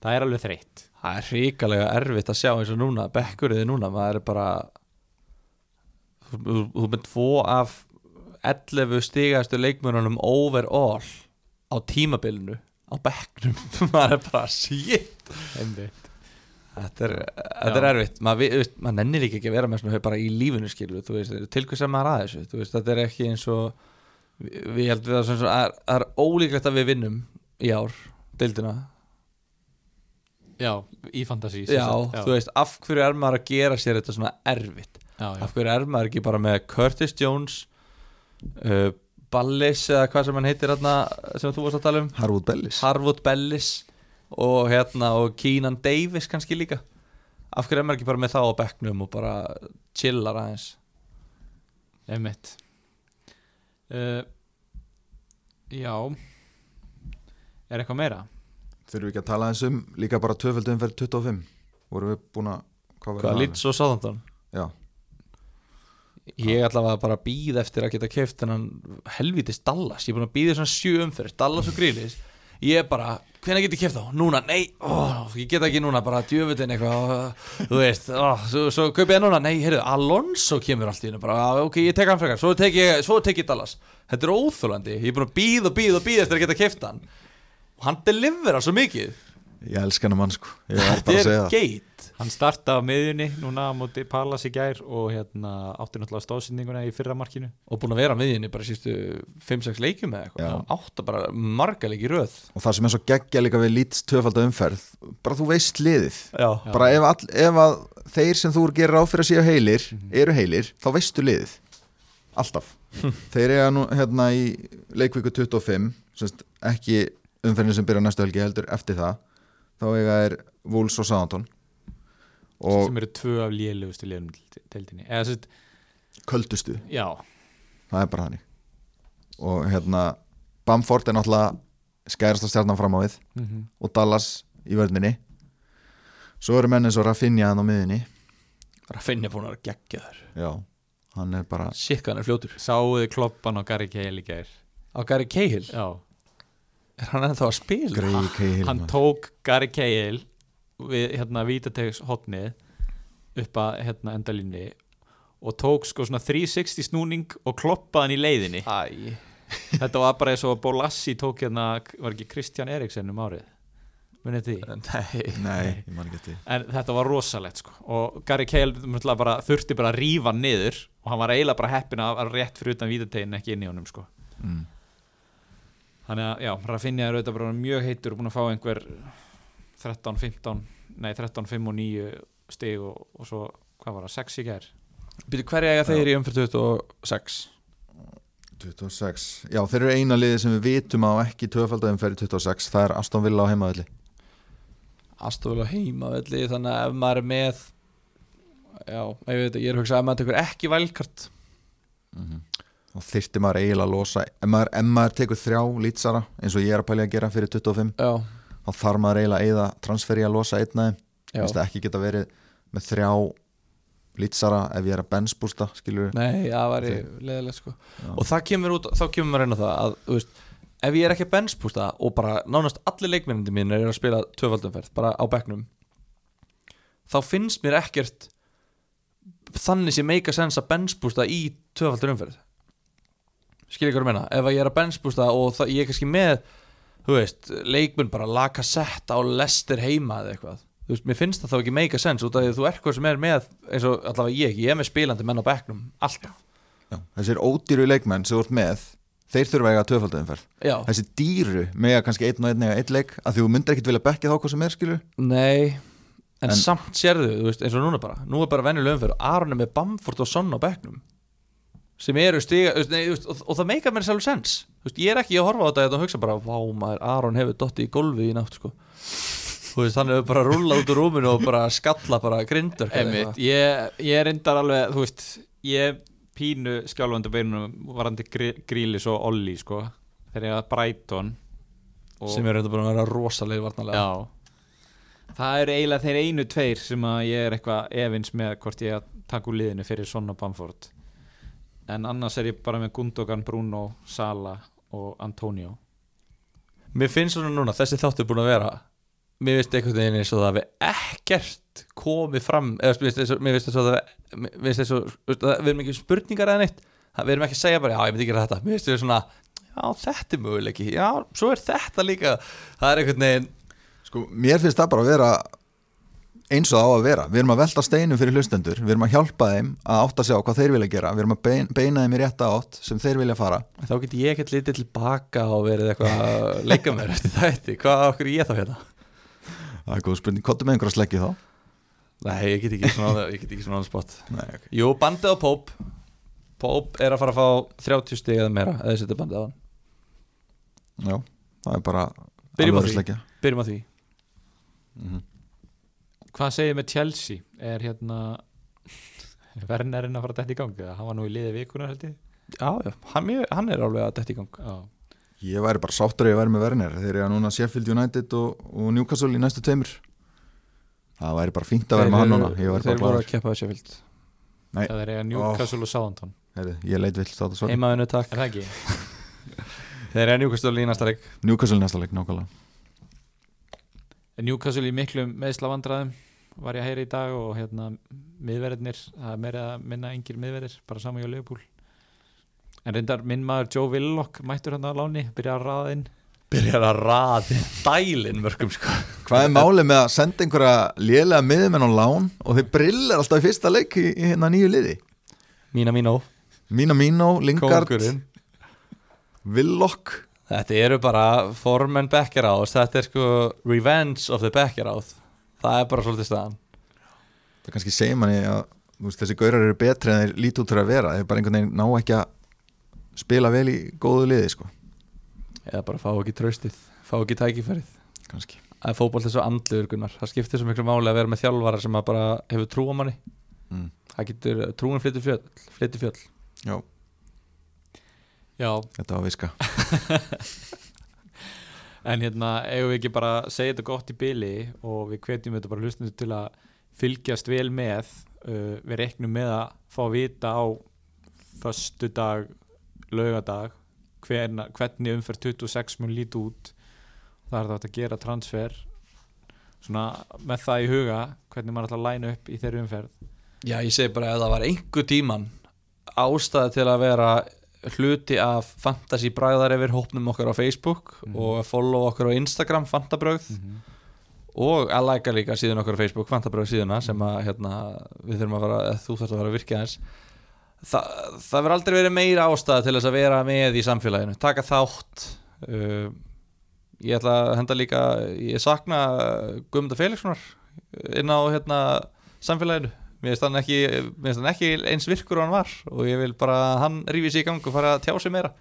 það er alveg þreytt. Það er hrikalega erfitt að sjá eins og núna bekkuriði núna, maður er bara þú, þú, með tvo af 11 stigastu leikmönunum overall á tímabilinu á bekknum. [laughs] Maður er bara shit. Þetta er, þetta er erfitt. Maður, maður nennir ekki að vera með svona bara í lífinu skilur, þú veist, til hvers er maður að þessu? Þú veist, þetta er ekki eins og við, heldum að svona, er, ólíklegt að við vinnum í ár deildina, já, í fantasy já, þú veist af hverju er maður að gera sér þetta svona erfitt já, já. af hverju er maður ekki bara með Curtis Jones uh, Ballis eða hvað sem hann heitir þarna sem þú varst að tala um? Harwood Bellis. Harwood Bellis og hérna og Keenan Davis kannski líka. Af hverju er maður ekki bara með það á bekknum og bara chillar aðeins? Einmitt. Uh, Já. Er eitthvað meira? Þurfum við ekki að tala eins um líka bara tvöföldu umferð 25 vorum við búin að hvað var Hvað það? lýts og sáðandan Já, Ég að bara býða eftir að geta keft þennan helvitis Dallas. Ég er búin að býða svona sjö umferð Dallas og Grílis Ég er bara, hvenær get ég keft þá? Núna, nei, ó, ég get ekki núna bara djöfutin eitthvað, þú veist. Ó, svo, svo kaupið ég núna, nei, heyrðu, Alonso kemur allt í hennu, bara, "Ah, ok, ég tek hann frekar. Svo tek ég, svo tek ég Dallas. Þetta er óþólandi, ég er búin að býða og býða og býða eftir að geta keft hann. Og hann delivera svo mikið ég elska hennar mann sko. Þetta að segja er geit. Hann starta á miðjunni núna á móti Pallas í gær og hérna átti náttúrulega stóðsendinguna í fyrra markinu og búin að vera með henni bara sístu 5-6 leikjum eða eitthvað. Átta bara marga leiki í röð. Og það sem er svo geggja líka við lít tvöföldu umferð bara þú veist liðið. Já, bara ef, all, ef að þeir sem þú gerir á fyrir að séu heilir eru heilir, þá veistu liðið. Alltaf. Þeir eiga nú hérna í leikvíku 25 semst, ekki umferðin sem byrja næstu helgi heldur eftir það þá eiga er Wolves og Southampton. Og sem eru tvö af lélugustu liðum deildinni. Eða sérst, köldustu. Já, það er bara þannig. Og hérna Bamford er náttúrulega skærasta stjarnan fram á við. Mm og Dallas í vörninni. Svo eru menn eins og Rafinha hann á miðinni Rafinha búin að vera geggjaður. Já, hann er bara Sikk hann er fljótur. Sáuði kloppan og Gary Cahill í gær? Á Gary Cahill, já, er hann ennþá að spila? greið keil hann tók Gary Cahill við hérna vítategs hotnið upp að hérna endalínni og tók sko svona 360 snúning og kloppaði hann í leiðinni. Æ, þetta var bara eins og Bolassi tók hérna, var ekki Kristján Eriksen um árið? Munið því nei. Nei, ég man ekki því. en þetta var rosalegt sko. Og Gary Cahill bara, þurfti bara að rífa niður og hann var eiginlega bara heppin að að rétt fyrir utan vítategin ekki inn í honum sko. Mm. Þannig að já, Rafinha er auðvitað bara mjög heitur og búin að fá einhver 13, 15 nei 13, 5 og 9 stig og, og svo, hvað var það, 6 í gær? Býtu hverja eiga þeir í umfyrir 26? 26, já þeir eru eina liði sem við vitum á ekki tvöfaldagum fyrir 26, það er Aston Villa á heimaðalli Astóðvel á heimavelli þannig að ef maður er með Já, ég veit ekki, ég er að hugsa að maður tekur ekki vælkart og þyrfti maður eiginlega að losa ef maður, ef maður tekur þrjá lýtsara eins og ég er að pælja að gera fyrir 25 Já, þá þarf maður eiginlega að eyða transferi að losa einn já. Finnst það ekki geta verið með þrjá lýtsara ef ég er að bensbústa, Nei, það væri leðilegt sko. Og það kemur út, þá kemur maður inn á það að, veist, ef ég er ekki að benspústa og bara nánast allir leikmennandi mín er að spila tvöfaldumferð, bara á bekknum þá finnst mér ekkert þannig sem make a sense að benspústa í tvöfaldumferð skilja ykkur að menna ef ég er að benspústa og það, ég er kannski með þú veist, leikmenn bara laka sett á lestir heima eða eitthvað. Þú veist, mér finnst það þá ekki make a sense út af því að þú er hvað sem er með, eins og allavega ég ég er með spilandi menn á bekknum, alltaf. Já. þessir ódýru leikmenn sem þú ert með þeir þurfa að eiga tvöfaldagum ferð Já, þessi dýru mega kannski einn og einn eiga einn leik að þú myndir ekkit vilja bekki þá hvað sem er, skilur Nei, en, En- samt sérðu, þú veist, eins og núna bara. Nú er bara venjuleg umferð, Aron er með Bamford og Son á bekknum sem eru stiga, nei, veist, og, og það meikar mér sjálf sens veist, Ég er ekki að horfa á þetta og hugsa bara Vá maður, Aron hefur dotti í golfi í nátt sko. Veist, hann hefur bara rúllað út úr rúminu og bara skalla bara grindur ég, ég reyndar alveg, veist ég pínu skjálfandi beinunum varandi grí- grílis og Olli sko, þegar ég Brighton og, sem er reynda bara að vera rosalega varnalega Já. Það eru eiginlega þeir einu tveir sem að ég er eitthvað efins með hvort ég að taka úr liðinu fyrir Sonna Bamford en annars er ég bara með Gundogan, Bruno, Sala og Antonio. Mér finnst svona núna, þessi þáttu er búin að vera Mér finnst einhvern veginn eins og það við ekkert komið fram eða mér finnst veist, það- við erum ekki spurningar eða neitt. Það- við erum ekki að segja bara, já ég myndi gera þetta. Mér finnst við svona, já þetta er möguleiki. Já, svo er þetta líka. Það er einhvern veginn, sko, mér finnst það bara að vera eins og það á að vera. Við erum að velta steinum fyrir hlustendur. Við erum að hjálpa þeim að átta sig á hvað þeir vilja gera. Við erum að bein, beina þeim í rétta átt sem þeir vilja fara. Þá get ég ekkert litið tilbaka og verið eitthvað að leika mér eftir [laughs] þetta Hvað okkur ég þá hérna? það er góð spurning, kottum með einhverja sleggi þá. Nei, ég get ekki svona, ég get ekki svona on the spot. Nei, okay. Jú, bandið á Póp Póp er að fara að fá 30 stig eða meira eða setja bandið á hann. Já, það er bara Byrjum á alvöru því. sleggja. Byrjum á því Mhm. Hvað segir með Chelsea? Er hérna Vernerinn að fara að dætt í gangi? Hann var nú í liði vikunar held ég. Já, já, hann, ég- hann er alveg að detta í gang. Já, Ég væri bara sáttur að ég væri með Werner þeir eru núna Sheffield United og, og Newcastle í næstu tveimur. Það væri bara fínt að vera með hann núna ég væri Þeir bara voru að keppa fyllt Nei, Það er eiga Newcastle og Southampton. Ég leit vill státa svo Heimaðinu takk. Er það ekki? [laughs] Þeir eru njúkastölu í næsta leik. Newcastle næsta leik nákvæmlega Newcastle í miklum meðslavandræðum var ég að heyra í dag og hérna miðverðirnir, það er meira að minna engir miðverðir, bara saman hjá Leopold en reyndar minn maður Joe Willock mættur hann á láni, byrja að raða inn. Byrjar að raði dælin mörgum sko. Hvað er málið með að senda einhverja lélega miðumenn á lán og þeir brillar alltaf í fyrsta leik í, í hérna nýju liði? Mína mínó Mína Mino, Lingard, Kóngurinn Willock Þetta eru bara formen Beckeráð Þetta er sko revenge of the Beckeráð Það er bara svolítið staðan. Það kannski segir manni að veist, þessi gaurar eru betri en þeir líti út fyrir að vera. Þeir bara einhvern veginn ná ekki að spila vel í góðu liði sko. Eða bara fá ekki traustið Fá ekki tækifærið. Kannski. Það er fótbolt þessu andluður Gunnar. Það skiptir svo miklu máli að vera með þjálfara sem bara hefur trú á manni. Mm. Það getur, trúin flyttir fjöll, flyttir fjöll. Já, Já, þetta var viska. [laughs] En hérna eigum við ekki bara að segja þetta gott í byli og við hvetjum þetta bara hlustnum til að fylgjast vel með uh, við reknum með að fá að vita á föstu dag laugadag hverna, hvernig umferð 26 mun líti út. Það er þetta að gera transfer. Svona með það í huga hvernig maður ætla að læna upp í þeirri umferð. Já, ég segi bara ef það var einhver tíman ástæði til að vera hluti af fantasy bræðar yfir hópnum okkar á Facebook Mhm. og að follow okkar á Instagram fantabröð og að læka líka síðan okkar á Facebook fantabröð síðuna sem að hérna, við þurfum að fara, þú þarfst að fara að virkja þess Þa, það verður aldrei verið meira ástæða til þess að vera með í samfélaginu. Taka þátt. Uh, ég ætla að henda líka ég sakna Guðmunda Felixsonar inn á hérna, samfélaginu mér finnst hann ekki, ekki eins virkur og hann var og ég vil bara að hann rífi sig í gang og fara að tjá sig meira.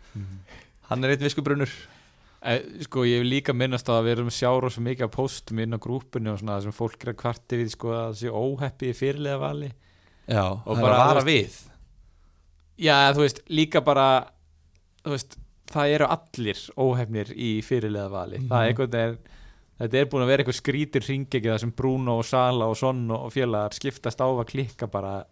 Hann er eitt viskubrunnur Eh, sko ég vil líka minnast að við erum að sjá rosa mikið að postum inn á grúpunni og svona sem fólk er að kvarti við sko að það sé óheppi í fyrirlega vali. Já, Og bara, að vara við. Já, þú veist, líka bara þú veist, það eru allir óhefnir í fyrirlega vali. Mhm. það er einhvern veginn þetta er búin að vera eitthvað skrítir ringegi það sem Bruno og Sala og Son og félagar skiptast á að klikka bara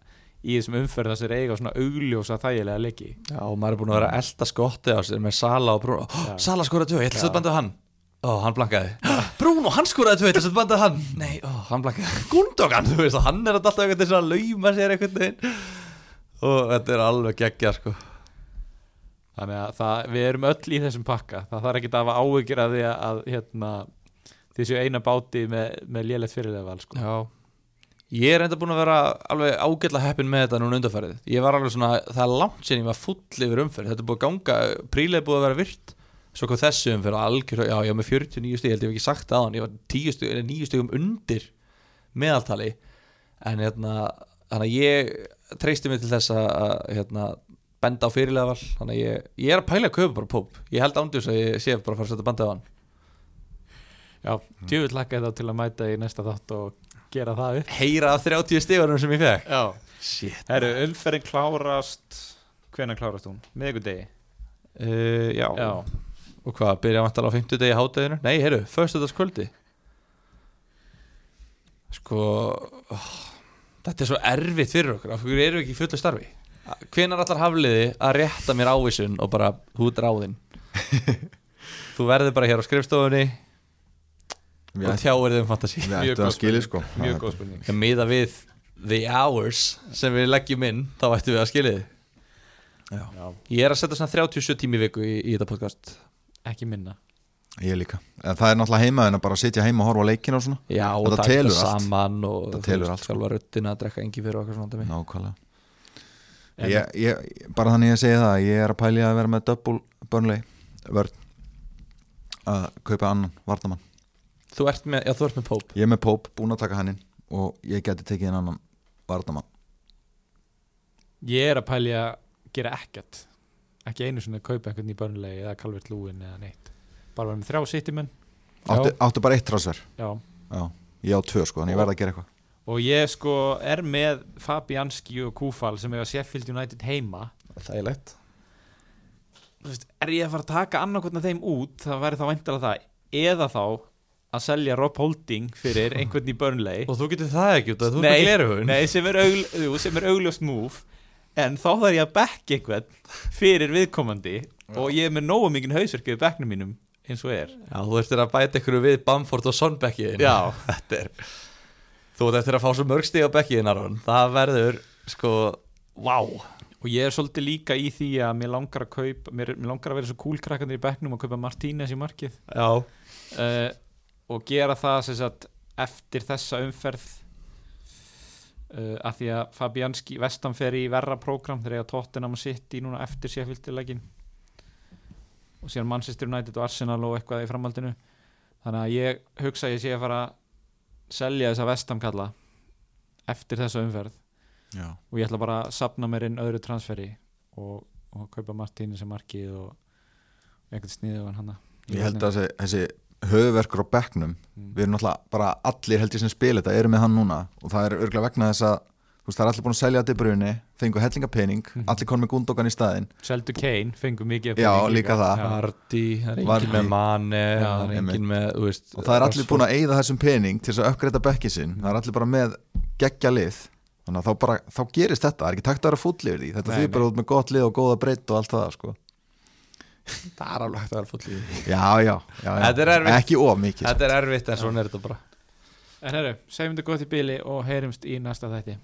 í þessum umferð þessir eiga svona augljósa þægilega leiki. Já, og maður er búin að vera að elda skotti á sér með Sala og Bruno. Oh. Sala skoraði tvö, ég ætla að setja bandið á hann. Ó, hann blankaði Bruno, hann skoraði tvö, ég ætla að setja bandið á hann. Nei, ó, hann blankaði [laughs] Gundogan, þú veist, og hann er alltaf veginn svona að lauma sér veginn. Og þetta er alveg geggja sko. Þannig að það, við erum öll í þessum pakka. Það þarf ekki að hafa áhyggjur af því að, að hérna, þessu eina báti með, með lélegt fyrirlega val sko. Já. Ég er enda búin að vera alveg ágætla heppin með þetta núna undarfærið Ég var alveg svona, það er langt síðan ég var full yfir umferð. Þetta er búið að ganga, prílega búið að vera virt. Svo kom þessu umferð algjör Já, var með 49 stig, ég held ég hef ekki sagt það Ég var 10 stig, eða 9 stigum undir meðaltali. En hérna, þannig að ég treysti mig til þess að hérna, benda á fyrirlega val Þannig að ég, ég er að pæla að kaupa bara púp Ég held ándjus að ég sé bara að fara að setja bandið á hann Já, djúvill lakka þetta til að mæta í næsta þátt og gera það upp. Heyra af 30 stigarum sem ég fekk. Já, Shit herru, umferðin klárast. Hvenær klárast hún? Miðvikudegi? uh, já. Já, Og hvað, byrja vantar á 50 degi hátæðinu? Nei, heyrðu, föstudagskvöldi. Sko oh, Þetta er svo erfitt fyrir okkur. Af hverju eru við ekki í fullu starfi? Hvenær allar hafliði að rétta mér ávísun og bara hút ráðinn [laughs] Þú verður bara hér á skrifstofunni og tjáir þið um fantasi við Mjög góð að skilja sko. Mjög góð spurning. Ég miða við the hours sem við leggjum inn þá ættum við að skilja þið Já, Ég er að setja svona 37 tími í viku í, í þetta podcast. Ekki minna. Ég líka. En það er náttúrulega heima en að bara sitja heima og horfa á leikina og svona. Já, og taka telur allt. saman og þú telur allt, sjálfa röddina að drekka engi fyrir okkar svona dæmi. Nákvæmlega. Ég, ég, Bara þannig ég segi það Ég er að pæli að vera með double Burnley vörn. Að kaupa annan varnamann Þú ert með, já þú ert með Pope. Ég er með Pope, búinn að taka hann inn og ég geti tekið inn annan varnamann Ég er að pæli að gera ekkert. Ekki einu sinni að kaupa einhvern í börnulegi eða Calvert Lúin eða neitt. Bara með þrjá sittimenn. Áttu, áttu bara eitt transfer? Já, Já, ég á tvö sko, þannig ég verð að gera eitthvað. Og ég sko er með Fabianski og Kúfal sem eiga Sheffield United heima. Það er leitt þú veist, er ég að fara að taka annarkotna þeim út það væri þá væntalega það. Eða þá að selja Rob Holding fyrir einhvern í Burnley. Og þú getur það ekki út að þú er gleruhun Nei, sem er, augl, sem er augljóst move. En þá þarf ég að bekka einhvern fyrir viðkomandi og ég er með nógu mikið hausverkið í bekknum mínum eins og er. Já, þú eftir að bæta ykkur við Bamford og Son bekkiðin Já. [laughs] Þetta er Þú ert eftir að fá svo mörg stig á bekkiðin Það verður, sko, vá. Og ég er svolítið líka í því að mér langar að kaupa mér, mér langar að vera svo kúlkrakkandir í bekknum og kaupa Martínez í markið. Já, uh, og gera það sagt, eftir þessa umferð uh, að því að Fabianski vestan fer í verra prógram þegar ég að Tottenham og City núna eftir séfyldilegin og síðan Manchester United og Arsenal og eitthvað í framhaldinu. Þannig að ég hugsa að ég sé að fara að selja þessa vestamkalla eftir þessa umferð. Já. og ég ætla bara að sapna mér inn öðru transferi og, og kaupa Martínu sem markið og, og einhvern sniðu hann Ég held að þessi, þessi höfuverkur á bekknum. Mm. við erum náttúrulega bara allir held ég sem spila þetta eru með hann núna. Og það er örgulega vegna þess að þú veist það er allir búin að selja þetta í brunni fengu hellinga pening, Mhm. allir konum með Gundogan í staðinn. Seldu Kane, fengu mikið af Já, pening líka það. Vardy, það er engin með Mane Já, Það er engin með, þú veist og það er allir búin að eyða þessum pening til þess að uppgreita bekkin sinn, það er allir bara með geggja lið, þannig að þá bara þá gerist þetta, það er ekki takt að vera fúll yfir því þetta Nei, því bara út með gott lið og góða breytt og allt það sko. Það er alveg hægt að vera því. já, já, já, já. Þetta er erfitt. ekki of mikið Þetta er erfitt en svona er þetta bara En herru, segjum þetta gott í bili og heyrumst í næsta þætti